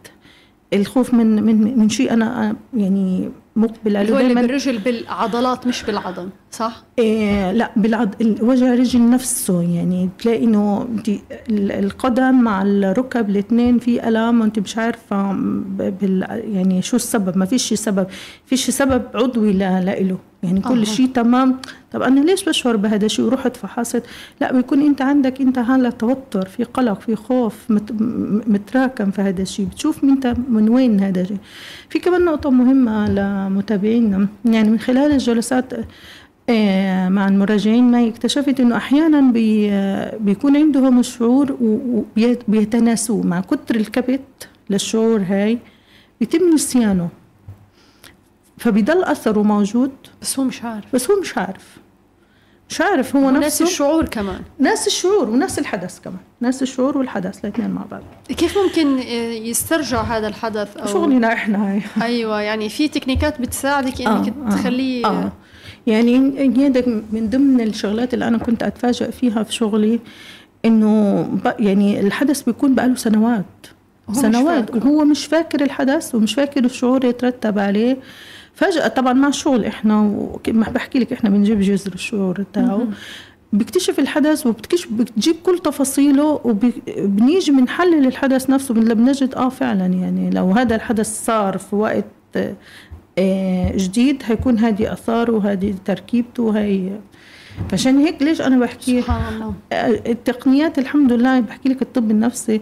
الخوف من من من شيء أنا آه، يعني مقبل عليه اللي هو اللي بالرجل بالعضلات مش بالعظم. صح؟ إيه لا بالعض ال- وجه الرجل نفسه يعني تلاقي إنه القدم مع الركب الاثنين في ألام وأنت مش عارفة بال يعني شو السبب؟ ما فيش سبب. فيش سبب عضوي لا له يعني كل. شيء تمام. طب أنا ليش بشعر بهذا الشيء؟ ورحت فحصت. لا بيكون أنت عندك أنت هلا توتر في قلق في خوف مت متراكم في هذا الشيء. بتشوف أنت من وين هذا الشيء. في كمان نقطة مهمة لمتابعينا. يعني من خلال الجلسات مع المراجعين معي اكتشفت إنه أحيانا بي آه، بيكون عندهم الشعور وبيتناسوه مع كتر الكبت للشعور هاي بيتم نسيانه. فبيضل أثره موجود. بس هو مش عارف. بس هو مش عارف. مش عارف هو نفس نفسه. الشعور كمان. نفس الشعور ونفس الحدث كمان. نفس الشعور والحدث الاثنين مع بعض. كيف ممكن آه، يسترجع هذا الحدث أو شغلنا إحنا. هاي أيوه يعني في تكنيكات بتساعدك إنك آه، آه، تخليه آه. يعني هذا من ضمن الشغلات اللي أنا كنت اتفاجئ فيها في شغلي إنه يعني الحدث بيكون بقاله سنوات. هو مش سنوات. فاكره. وهو مش فاكر الحدث ومش فاكر الشعور يترتب عليه. فجأة طبعا مع الشغل إحنا وك- ما بحكي لك إحنا بنجيب جذر الشعور تاعه بيكتشف الحدث وبتكشف بتجيب كل تفاصيله وبنيجي بنحلل الحدث نفسه بن- بنجد آه فعلا يعني لو هذا الحدث صار في وقت جديد هيكون هذه آثاره وهذه تركيبته وهي. فعشان هيك ليش أنا بحكي؟ سبحان الله. التقنيات الحمد لله بحكي لك الطب النفسي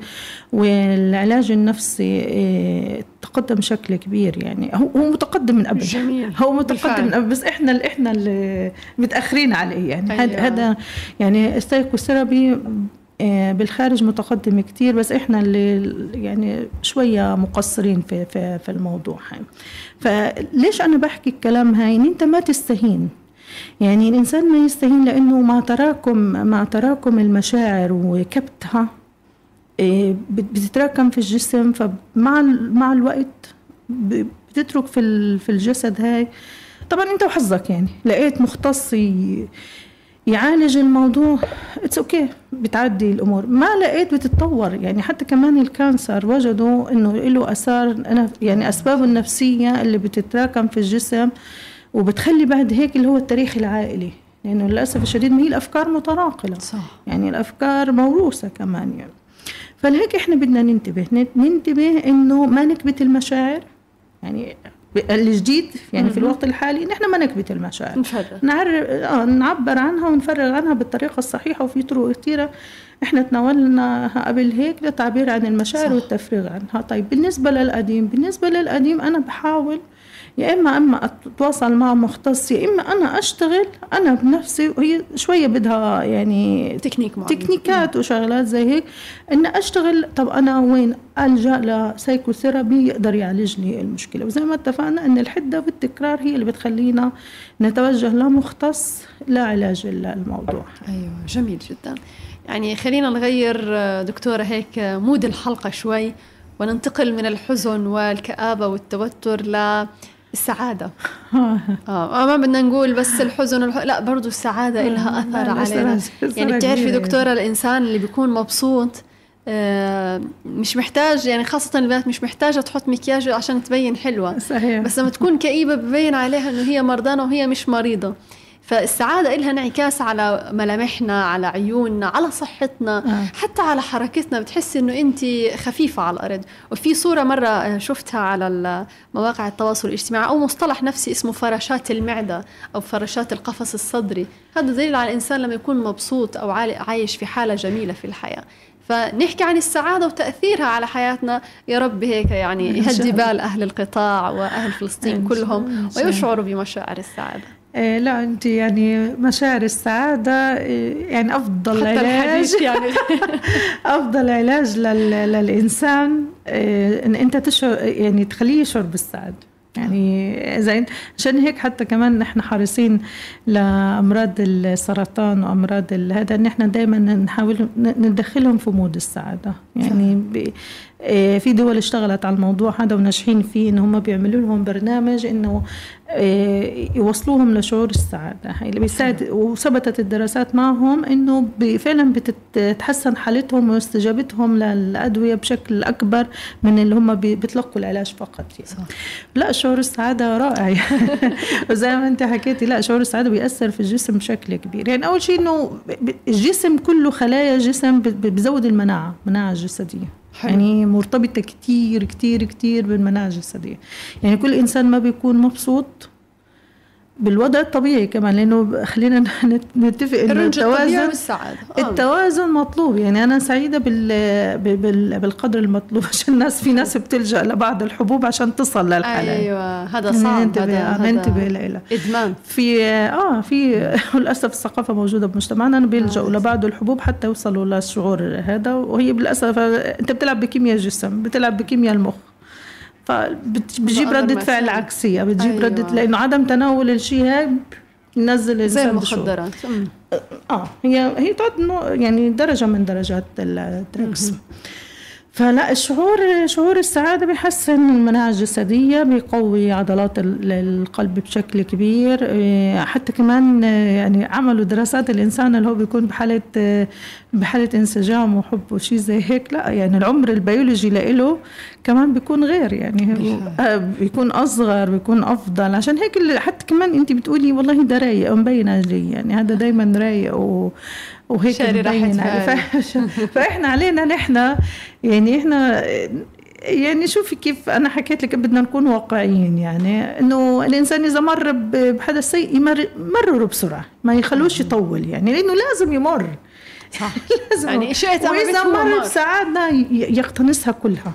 والعلاج النفسي آه، تقدم بشكل كبير يعني. هو هو متقدم من قبل. جميل. هو متقدم بالفعل. من قبل بس إحنا اللي إحنا اللي متأخرين عليه يعني. أيوة. هذا هذا يعني السايكوثيرابي آه، بالخارج متقدم كتير بس إحنا اللي يعني شوية مقصرين في في في الموضوع. هاي فليش أنا بحكي الكلام هاي؟ إن أنت ما تستهين. يعني الإنسان ما يستهين لأنه مع تراكم مع تراكم المشاعر وكبتها إيه، بت- بتتراكم في الجسم فمع مع الوقت بتترك في في الجسد هاي. طبعا أنت وحظك يعني. لقيت مختص يعالج الموضوع. it's okay okay. بتعدي الأمور. ما لقيت بتتطور. يعني حتى كمان ال cancer وجدوا إنه له آثار أنا يعني أسبابه النفسية اللي بتتراكم في الجسم وبتخلي بعد هيك اللي هو التاريخ العائلي. لأنه للأسف الشديد ما هي الأفكار متناقلة. صح. يعني الأفكار موروثة كمان يعني. فلهيك إحنا بدنا ننتبه. نت- ننتبه إنه ما نكبت المشاعر. يعني الجديد يعني في الوقت الحالي نحن ما نكبت المشاعر. نعرف آه نعبر عنها ونفرغ عنها بالطريقة الصحيحة وفي طرق كثيرة. إحنا تناولناها قبل هيك للتعبير عن المشاعر صح. والتفريغ عنها. طيب بالنسبة للقديم بالنسبة للقديم أنا بحاول يا إما أما أتواصل مع مختص يا إما أنا أشتغل أنا بنفسي وهي شوية بدها يعني تكنيك معين. تكنيكات وشغلات زي هيك. إن أشتغل طب أنا وين؟ ألجأ ل psychotherapy يقدر يعالج لي المشكلة؟ وزي ما اتفقنا إن الحدة والتكرار هي اللي بتخلينا نتوجه لمختص لعلاج الموضوع. أيوه جميل جدا. يعني خلينا نغير آه، دكتورة هيك آه، mood الحلقة شوي وننتقل من الحزن والكآبة والتوتر السعادة. [laughs] آه ما بدنا نقول بس الحزن والح... لا برضو السعادة لها أثر علينا. يعني بتعرفي دكتورة الإنسان اللي بيكون مبسوط آه، مش محتاج يعني خاصة البنات مش محتاجة تحط مكياج عشان تبين حلوة. صحيح. بس لما تكون كئيبة ببين عليها إنه هي مرضانة وهي مش مريضة. فالسعادة إلها انعكاس على ملامحنا على عيوننا على صحتنا آه. حتى على حركتنا. بتحسي إنه أنت خفيفة على الأرض. وفي صورة مرة شفتها على مواقع التواصل الاجتماعي أو مصطلح نفسي اسمه فراشات المعدة أو فراشات القفص الصدري. هذا دليل على الإنسان لما يكون مبسوط أو عايش في حالة جميلة في الحياة. فنحكي عن السعادة وتأثيرها على حياتنا. يا رب هيك يعني يهدي. بال أهل القطاع وأهل فلسطين كلهم. ويشعروا بمشاعر السعادة. لا أنت يعني مشاعر السعادة إيه، يعني أفضل حتى علاج. يعني. [laughs] أفضل علاج لل... للإنسان إيه، إن أنت تشعر يعني تخليه يشعر بالسعادة. يعني زين عشان هيك حتى كمان نحن حريصين لأمراض السرطان وأمراض هذا ان إحنا دائما نحاول ندخلهم في مود السعادة. يعني. إيه، في دول اشتغلت على الموضوع هذا وناجحين فيه إن هم بيعملوا لهم برنامج إنه إيه، يوصلوهم لشعور السعادة. هاي اللي بيساعد وثبتت الدراسات معهم إنه فعلا بتتحسن حالتهم واستجابتهم للأدوية بشكل أكبر من اللي هم بي- بيتلقوا العلاج فقط يعني. صح. لا شعور السعادة رائع [laughs] وزي ما أنت حكيتي لا شعور السعادة بيأثر في الجسم بشكل كبير. يعني أول شيء إنه الجسم كله خلايا الجسم ب- بزود المناعة المناعه الجسديه حلو. يعني مرتبطة كتير كتير كتير بالمناعه الجسديه يعني كل إنسان ما بيكون مبسوط بالوضع الطبيعي كمان لأنه خلينا [laughs] نت- نتفق إنه التوازن والسعادة. آه. التوازن مطلوب. يعني أنا سعيدة بال بال بالقدر المطلوب [laughs] عشان الناس في ناس بتلجأ لبعض الحبوب عشان تصل للحلال. أيوه هذا صعب ننتبه هذا آه، ننتبه لها إدمان. في آه في [laughs] للأسف الثقافة موجودة بمجتمعنا. بيلجأوا آه. لبعض الحبوب حتى يوصلوا للشعور هذا. وهي بالأسف أنت بتلعب بكيمياء الجسم بتلعب بكيمياء المخ. فبتجيب ردة فعل. عكسية بتجيب أيوة. ردة لأنه عدم تناول الشيء هذا ينزل زي الإنسان. المخدرات أمم. آه هي هي تعد يعني درجة من درجات ال drugs فلا الشعور شعور السعادة بيحسن المناعة الجسدية بيقوي عضلات ال- القلب بشكل كبير إيه، حتى كمان آه، يعني عملوا دراسات الإنسان اللي هو بيكون بحالة آه، بحالة انسجام وحب وشي زي هيك لا يعني العمر البيولوجي لإله كمان بيكون غير يعني. آه، بيكون أصغر بيكون أفضل عشان هيك حتى كمان أنت بتقولي والله ده رايق مبين عليه يعني هذا دايما رايق و وهيك مبين عليه. بال. [laughs] ف- فإحنا علينا نحن يعني إحنا يعني شوفي كيف أنا حكيت لك بدنا نكون واقعيين يعني إنه الإنسان إذا مر بحدث سيء يمر مرره بسرعة ما يخلوش يطول يعني لأنه لازم يمر صح لازم يعني شئت وإذا مر ي- يقتنصها كلها.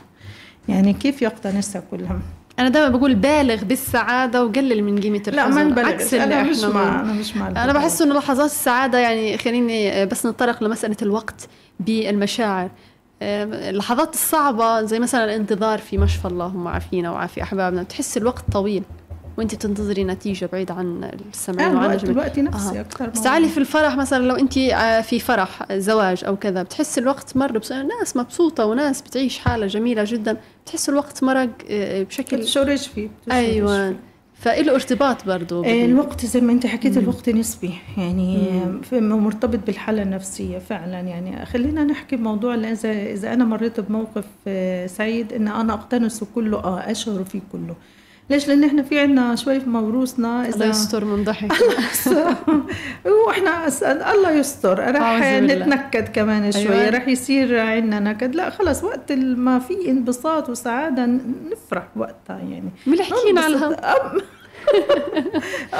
يعني كيف يقتنصها كلها؟ أنا دائما بقول بالغ بالسعادة وقلل من قيمة الحزن لا ما نبالغ عكس اللي أنا مش مع أنا مش مع أنا بحس إنه لحظات السعادة يعني خليني بس نتطرق لمسألة الوقت بالمشاعر. اللحظات الصعبة زي مثلا الانتظار في مشفى اللهم عافينا وعافي أحبابنا بتحس الوقت طويل. وانت بتنتظري نتيجة بعيد عن السمعين آه وعن الوقت. الوقت نفسي آه. أكثر بس تعالي في الفرح مثلا لو انت آه، في فرح زواج أو كذا بتحس الوقت مر بس ناس مبسوطة وناس بتعيش حالة جميلة جدا بتحس الوقت مرق آه، بشكل بتشورج فيه أيوه. فإله ارتباط برضه آه، بال- الوقت زي ما انت حكيت الوقت نسبي. يعني مرتبط بالحالة النفسية فعلا. يعني خلينا نحكي بموضوع اللي اذا إذا أنا مريت بموقف آه، سعيد إن أنا اقتنصه كله آه أشعر فيه كله. ليش؟ لأن إحنا في عنا شوي في موروثنا الله اذا يستر من ضحك. [laughs] وإحنا الله يستر. بالله. نتنكد كمان شوي. أيوة. رح يصير عندنا نكد. لا خلص وقت ما في انبساط وسعادة نفرح وقتها يعني. [laughs] في معانا وقت.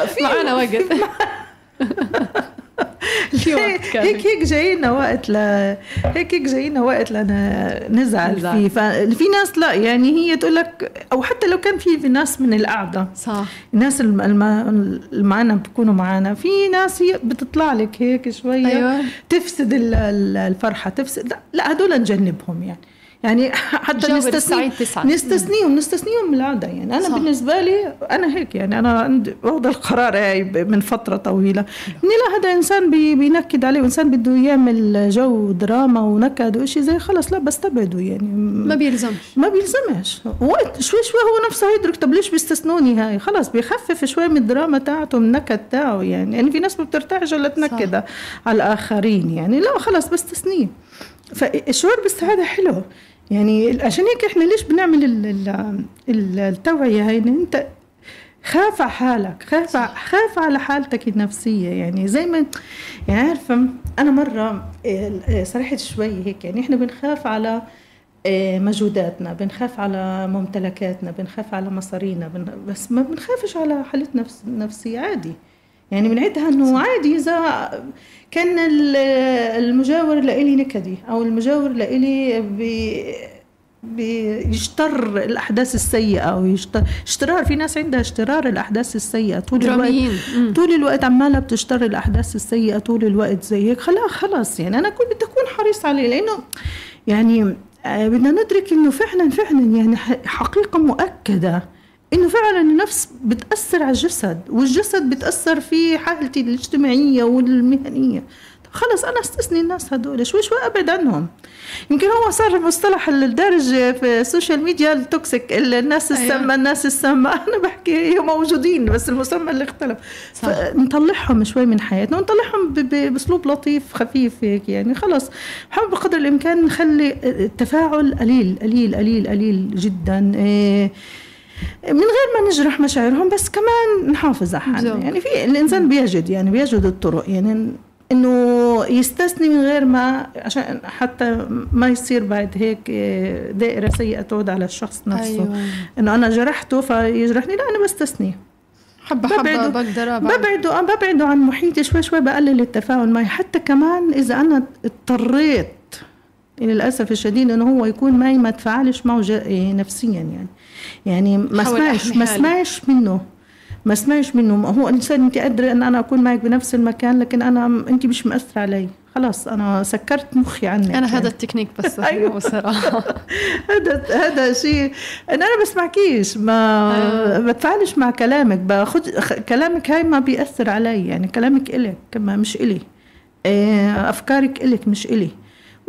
في وقت [laughs] هيك. هيك جاينا وقت ل هيك هيك جاينا وقت لنا نزعل نزعل. فيه ففي ناس لا يعني هي تقول لك أو حتى لو كان في في ناس من القعدة صح الناس اللي معنا بيكونوا معنا في ناس هي بتطلع لك هيك شوية أيوة. تفسد ال- ال- الفرحة تفسد لا لا هدول نجنبهم يعني يعني [laughs] حتى نستثني. نستثنيهم نستثنيهم من العادة يعني. أنا صح. بالنسبة لي أنا هيك يعني. أنا عندي القرار هاي من فترة طويلة. إني لا هذا إنسان بي بينكد عليه وإنسان بده يعمل جو دراما ونكد وشيء زي خلص لا بستبعده يعني. ما بيلزمش. ما بيلزمش. وقت شوي شوي هو نفسه يدرك طب ليش بيستثنوني هاي؟ خلاص بيخفف شوي من الدراما تاعته من النكد تاعه يعني. يعني في ناس ما بترتاحش إلا تنكد على الآخرين يعني. لا خلاص بستثنيه. فالشعور بالسعادة حلو. يعني عشان هيك إحنا ليش بنعمل ال- ال- ال- التوعية هاي؟ أنت خاف على حالك خاف خاف على حالتك النفسية. يعني زي ما يعني عارفة أنا مرة آه، سرحت شوي هيك. يعني إحنا بنخاف على آه، مجهوداتنا بنخاف على ممتلكاتنا بنخاف على مصارينا. بس ما بنخافش على حالتنا نفس... نفسية عادي. يعني بنعدها إنه عادي إذا كان ال- المجاور لإلي نكدي أو المجاور لإلي بي بيشتر الأحداث السيئة ويشتر اشترار في ناس عندها اشترار الأحداث السيئة طول الوقت. دراميين. مم. طول الوقت عمالة بتشتري الأحداث السيئة طول الوقت زي هيك. خلاص خلاص يعني أنا كنت بدي أكون حريص عليه لأنه يعني آه، بدنا ندرك إنه فعلا فعلا يعني حقيقة مؤكدة. إنه فعلا النفس بتأثر على الجسد والجسد بتأثر في حالتي الاجتماعية والمهنية. خلص أنا استثني الناس هدول شوي شوي أبعد عنهم. يمكن هو صار المصطلح الدارج في ال social media ال toxic الناس أيوة. السامة الناس السامة. [laughs] أنا بحكي هم موجودين بس المسمى اللي اختلف. صح. فنطلعهم شوي من حياتنا ونطلعهم بأسلوب لطيف خفيف هيك يعني. خلص نحاول بقدر الإمكان نخلي التفاعل قليل قليل قليل قليل جدا. إيه من غير ما نجرح مشاعرهم بس كمان نحافظ على حالنا. يعني في الإنسان بيجد يعني بيجد الطرق يعني إنه يستثني من غير ما عشان حتى ما يصير بعد هيك إيه، دائرة سيئة تعود على الشخص نفسه أيوة. إنه أنا جرحته فيجرحني لا أنا بستثنيه حبة حبة بقدر أبعد. ببعده أنا ببعده عن محيطي شوي شوي بقلل التفاعل معي حتى كمان إذا أنا اضطريت للأسف الشديد إنه هو يكون معي ما تفاعلش معه إيه، نفسيا يعني. يعني ما أحمي ما. اسمعش منه. ما اسمعش منه. ما هو إنسان انت قادرة إن أنا أكون معك بنفس المكان لكن أنا انت مش مأثرة علي. خلاص أنا سكرت مخي عنك أنا يعني. هذا التكنيك بس [laughs] أيوة. بصراحة [laughs] هذا هذا شيء. أنا أنا بسمعكيش ما أيوة. بتفاعلش مع كلامك. باخذ كلامك هاي ما بيأثر علي يعني. كلامك إلك مش إلي. إيه، أفكارك إلك مش إلي.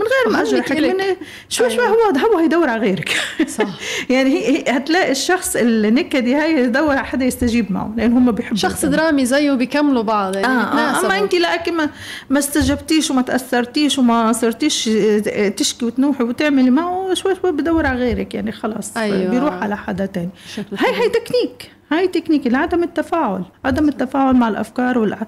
من غير ما اجرحك. من شوي شوي هو هو هيدور على غيرك صح [laughs] يعني هي هتلاقي الشخص النكدي هاي يدور على حدا يستجيب معه لأن هم بيحبوا شخص الكلام. درامي زيه بيكملوا بعض يعني آه بيتناسبوا. أما انت لاكي ما ما استجبتيش وما تأثرتيش وما صرتيش آه، تشكي وتنوحي وتعملي معه شوي شوي بدور على غيرك يعني خلاص أيوة. بيروح على حدا تاني هاي هاي تكنيك هاي تكنيك عدم التفاعل عدم التفاعل مع الأفكار والع-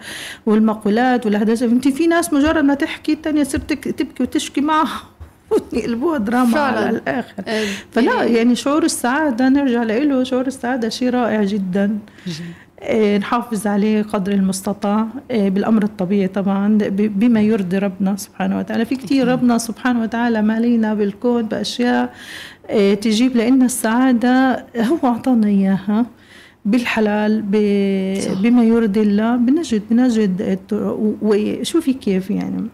والمقولات والأحداث. انت في ناس مجرد ما تحكي الثانية صرت تك- تبكي وتشكي معها [laughs] ويقلبوها دراما فعلاً. على الآخر. آه، فلا يعني شعور السعادة نرجع له شعور السعادة شيء رائع جدا. آه، نحافظ عليه قدر المستطاع. آه، بالأمر الطبيعي طبعا بما يرضي ربنا سبحانه وتعالى. في كتير ربنا سبحانه وتعالى مالينا بالكون بأشياء آه، تجيب لنا السعادة هو أعطانا إياها. بالحلال. بما يرضي الله. بنجد بنجد وشوفي كيف يعني.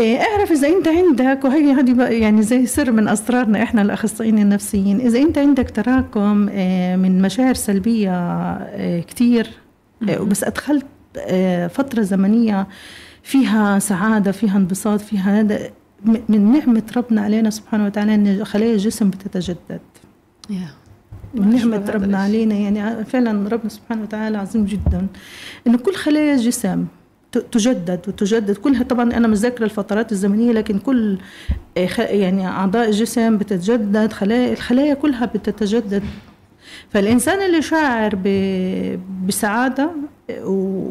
إيه، اعرف إذا أنت عندك وهي هذه يعني زي سر من أسرارنا إحنا الأخصائيين النفسيين. إذا أنت عندك تراكم إيه، من مشاعر سلبية إيه، كتير إيه، بس أدخلت فترة زمنية فيها سعادة فيها انبساط فيها هذا من نعمة ربنا علينا سبحانه وتعالى إن خلايا الجسم بتتجدد. يا. من ما شاء نعمة الله، ربنا علينا. يعني فعلا ربنا سبحانه وتعالى عظيم جدا. إنه كل خلايا الجسم تجدد وتجدد. كلها طبعا أنا مش ذاكرة الفترات الزمنية لكن كل خ- يعني أعضاء الجسم بتتجدد خلايا الخلايا كلها بتتجدد. فالإنسان اللي شاعر ب- بسعادة آه، و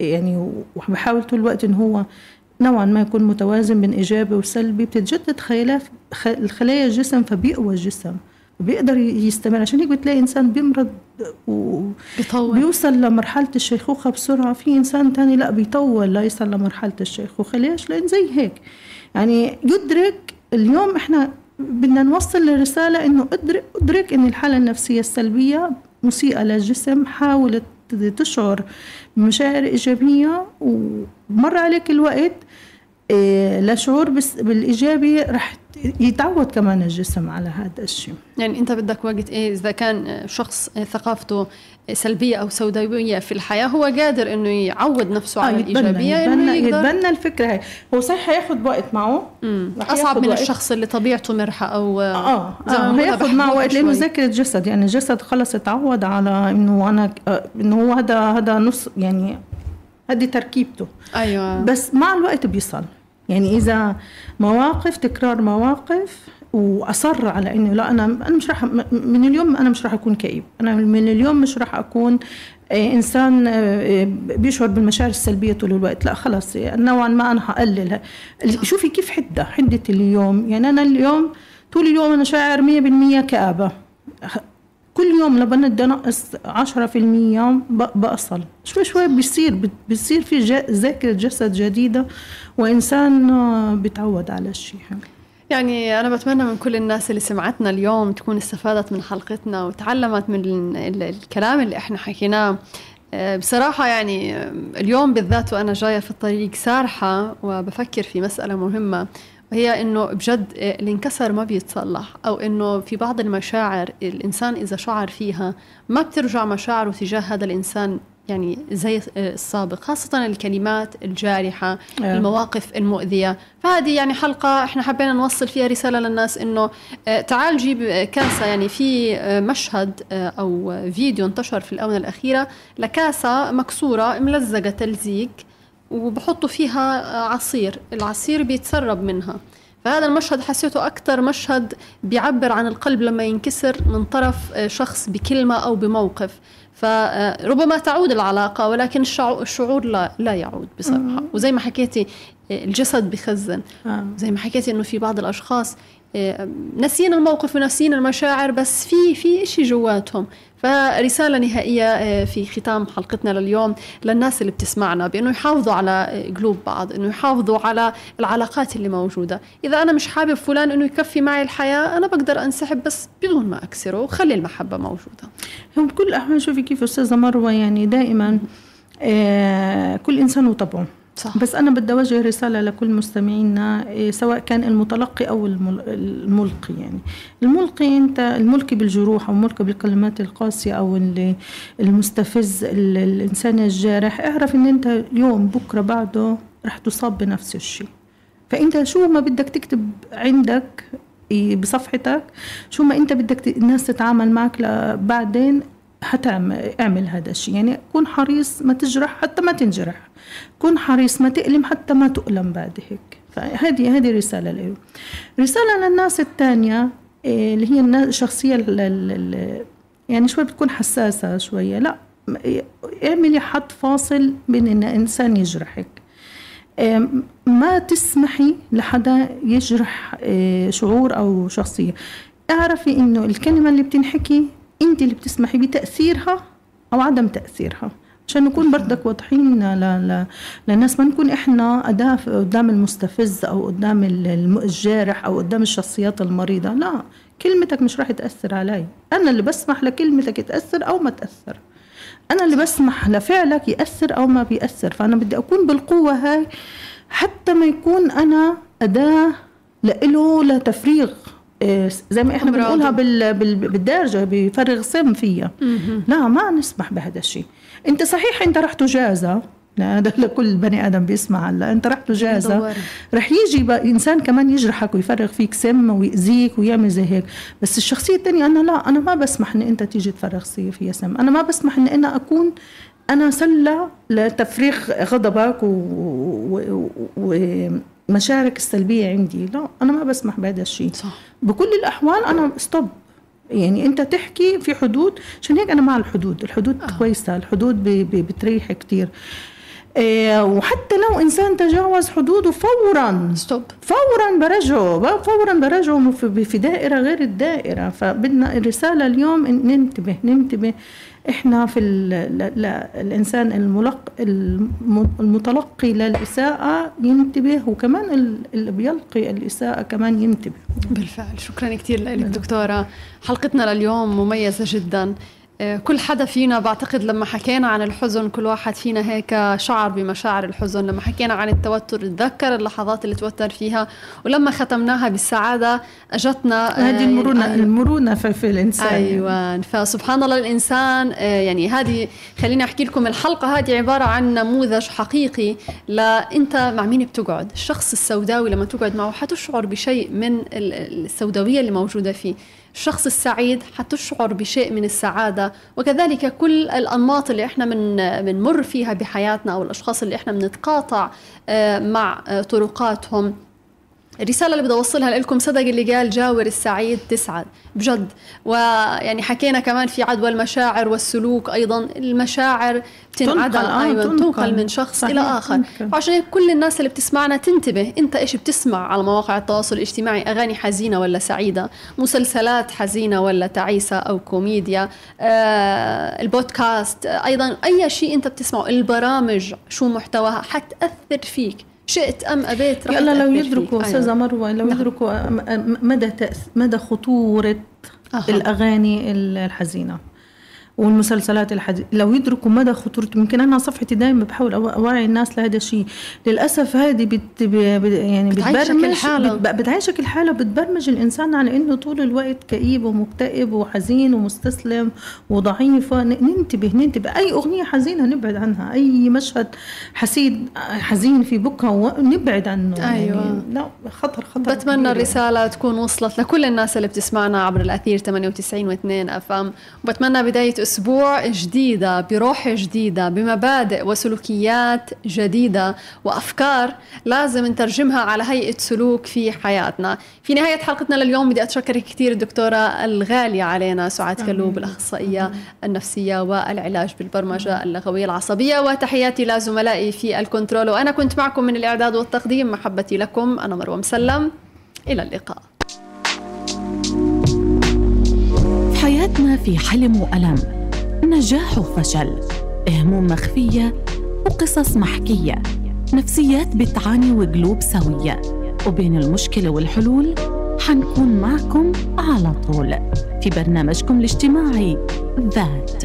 يعني وبحاول طول الوقت إن هو نوعا ما يكون متوازن بين إيجابي وسلبي بتتجدد خلايا الخلايا الجسم فبيقوى الجسم. وبيقدر يستمر. عشان هيك بتلاقي إنسان بيمرض بيطول. وبيوصل لمرحلة الشيخوخة بسرعة. في إنسان تاني لا بيطول لا يصل لمرحلة الشيخوخة. ليش؟ لأن زي هيك. يعني يدرك اليوم إحنا بدنا نوصل لرسالة إنه أدرك أدرك إن الحالة النفسية السلبية مسيئة للجسم حاول تشعر بمشاعر إيجابية. ومر عليك الوقت إيه، لشعور بالإيجابي رح يتعود كمان الجسم على هذا الشيء. يعني انت بدك وقت إيه؟ إذا كان شخص ثقافته سلبية أو سوداوية في الحياة هو قادر إنه يعود نفسه على آه الإيجابية يتبنى, إنه يتبنى, يقدر يتبنى الفكرة هي هو صحيح حياخد وقت معه. أصعب من وقت. الشخص اللي طبيعته مرحة أو آه آه بنقولها هياخد معه وقت لأنه. ذاكرة جسد. يعني الجسد خلص اتعود على إنه أنا آه، إنه هو هذا هذا نص يعني هذه تركيبته. أيوه. بس مع الوقت بيصل. يعني إذا مواقف تكرار مواقف وأصر على إنه لا أنا أنا مش راح من اليوم أنا مش راح أكون كئيب. أنا من اليوم مش راح أكون آه، إنسان آه، بيشعر بالمشاعر السلبية طول الوقت. لا خلص نوعا ما أنا حقلل شوفي كيف حدة حدة اليوم. يعني أنا اليوم طول اليوم أنا شاعر 100% كآبة. كل يوم لما بدي انقص 10% ب- بأصل. شوي شوي بيصير بيصير في ذاكرة جسد جديدة وإنسان آه، بيتعود على الشيء يعني أنا بتمنى من كل الناس اللي سمعتنا اليوم تكون استفادت من حلقتنا وتعلمت من ال- ال- الكلام اللي إحنا حكيناه. آه، بصراحة يعني آه، اليوم بالذات وأنا جاية في الطريق سارحة وبفكر في مسألة مهمة. وهي إنه بجد اللي انكسر ما بيتصلح أو إنه في بعض المشاعر الإنسان إذا شعر فيها ما بترجع مشاعره تجاه هذا الإنسان يعني زي السابق خاصة الكلمات الجارحة آه. المواقف المؤذية فهذه يعني حلقة إحنا حبينا نوصل فيها رسالة للناس إنه آه، تعال جيب كاسة يعني في آه، مشهد أو فيديو انتشر في الآونة الأخيرة لكاسة مكسورة ملزقة تلزيق وبحطوا فيها آه، عصير العصير بيتسرب منها. فهذا المشهد حسيته أكثر مشهد بيعبر عن القلب لما ينكسر من طرف آه، شخص بكلمة أو بموقف. فربما تعود العلاقة ولكن الشعو- الشعور لا, لا يعود بصراحة. وزي ما حكيتي آه، الجسد بخزن. آه. زي ما حكيتي إنه في بعض الأشخاص آه، ناسيين الموقف وناسيين المشاعر بس في في شيء جواتهم. فرسالة نهائية آه، في ختام حلقتنا لليوم للناس اللي بتسمعنا بأنه يحافظوا على آه، قلوب بعض أنه يحافظوا على العلاقات اللي موجودة. إذا أنا مش حابب فلان أنه يكفي معي الحياة أنا بقدر أنسحب بس بدون ما أكسره وخلي المحبة موجودة. بكل الأحوال شوفي كيف أستاذة مروة يعني دائما آه كل إنسان وطبعه. صح. بس أنا بدي أوجه رسالة لكل مستمعينا إيه، سواء كان المتلقي أو المل- الملقي يعني. الملقي أنت الملقي بالجروح أو الملقي بالكلمات القاسية أو المستفز ال- الإنسان الجارح اعرف أن أنت اليوم بكرة بعده رح تصاب بنفس الشيء. فأنت شو ما بدك تكتب عندك إيه، بصفحتك شو ما أنت بدك الناس تتعامل معك بعدين حتعمل هذا الشيء. يعني كن حريص ما تجرح حتى ما تنجرح. كن حريص ما تألم حتى ما تؤلم بعد هيك فهذه هذه رسالة له رسالة للناس الثانية إيه، اللي هي الشخصية ال- ال- ال- يعني شوي بتكون حساسة شوية. لا م- اعملي حد فاصل بين إن إنسان يجرحك. إيه، ما تسمحي لحدا يجرح إيه، شعور أو شخصية. اعرفي إنه الكلمة اللي بتنحكي انت اللي بتسمحي بتأثيرها أو عدم تأثيرها. عشان نكون بردك واضحين ل... ل... للناس ما نكون إحنا أداة في- قدام المستفز أو قدام الجارح أو قدام الشخصيات المريضة. لا كلمتك مش راح تأثر علي. أنا اللي بسمح لكلمتك تأثر أو ما تأثر. أنا اللي بسمح لفعلك يأثر أو ما بيأثر. فأنا بدي أكون بالقوة هاي حتى ما يكون أنا أداة لإله لتفريغ. زي ما إحنا. بنقولها بال... بال... بالدارجة بفرغ سم فيها. لا ما نسمح بهذا الشيء. أنت صحيح أنت رح تجازى هذا [laughs] لكل بني آدم بيسمع هلا. أنت رح تجازى. رح يجي بقى إنسان كمان يجرحك ويفرغ فيك سم ويأذيك ويعمل زي هيك. بس الشخصية الثانية أنا لا أنا ما بسمح ان أنت تيجي تفرغ فيها سم أنا ما بسمح ان أنا أكون أنا سلة لتفريغ غضبك و- و- ومشاعرك السلبية عندي. لا أنا ما بسمح بهذا الشيء. صح. بكل الأحوال أنا ستوب يعني أنت تحكي في حدود عشان هيك أنا مع الحدود. الحدود آه. كويسة الحدود بتريح كتير. إيه وحتى لو إنسان تجاوز حدوده فورا. ستوب فورا برجعه فورا برجعه في في دائرة غير الدائرة. فبدنا الرسالة اليوم إن ننتبه ننتبه. إحنا في الإنسان الملق الم- المتلقي للاساءه ينتبه وكمان ال- اللي بيلقي الإساءة كمان ينتبه. بالفعل. شكرا كثير لك دكتورة. حلقتنا لليوم مميزة جدا. كل حدا فينا بعتقد لما حكينا عن الحزن كل واحد فينا هيك شعر بمشاعر الحزن. لما حكينا عن التوتر تذكر اللحظات اللي توتر فيها ولما ختمناها بالسعادة أجتنا هذه المرونة أيوة. المرونة في, في الإنسان. أيوة. فسبحان الله الإنسان يعني هذه خليني أحكي لكم الحلقة هذه عبارة عن نموذج حقيقي لأنت مع مين بتقعد. الشخص السوداوي لما تقعد معه حتشعر بشيء من السوداوية اللي موجودة فيه. الشخص السعيد حتشعر بشيء من السعادة وكذلك كل الأنماط اللي إحنا من بنمر فيها بحياتنا أو الأشخاص اللي إحنا بنتقاطع آه، مع آه، طرقاتهم. الرسالة اللي بدي أوصلها لكم صدق اللي قال جاور السعيد تسعد بجد. ويعني حكينا كمان في عدوى المشاعر والسلوك أيضا. المشاعر بتنعدل آه أيوة تنقل, تنقل من شخص إلى آخر. وعشان هيك كل الناس اللي بتسمعنا تنتبه أنت إيش بتسمع؟ على مواقع التواصل الاجتماعي أغاني حزينة ولا سعيدة؟ مسلسلات حزينة ولا تعيسة أو كوميديا؟ آه البودكاست أيضا أي شيء أنت بتسمعه. البرامج شو محتواها؟ حتأثر فيك. شئت أم أبيت رح لو يدركوا استاذه أيوة. مروه لو نعم. يدركوا مدى مدى خطورة أه. الأغاني الحزينة والمسلسلات الحديثة. لو يدركوا مدى خطورة يمكن أنا صفحتي دائما بحاول أوعي الناس لهذا الشيء. للأسف هذه بت يعني بتبرمج الحالة بتعيشك الحالة بتبرمج الإنسان على إنه طول الوقت كئيب ومكتئب وحزين ومستسلم وضعيف. ننتبه ننتبه. أي أغنية حزينة نبعد عنها. أي مشهد حسيد حزين في بكى نبعد عنه. أيوة. يعني لا خطر خطر بتمنى الرسالة تكون وصلت لكل الناس اللي بتسمعنا عبر الأثير 98 و2 أف إم. وبتمنى بداية أسبوع جديدة بروح جديدة بمبادئ وسلوكيات جديدة وأفكار لازم نترجمها على هيئة سلوك في حياتنا. في نهاية حلقتنا لليوم بدي أتشكر كثير الدكتورة الغالية علينا سعاد كلوب الأخصائية النفسية والعلاج بالبرمجة اللغوية العصبية. وتحياتي لزملائي في الكنترول. وأنا كنت معكم من الإعداد والتقديم محبتي لكم. أنا مروة مسلم. إلى اللقاء. حياتنا في حلم وألم. نجاح وفشل هموم مخفية وقصص محكية نفسيات بتعاني وقلوب سوية. وبين المشكلة والحلول حنكون معكم على طول في برنامجكم الاجتماعي ذات.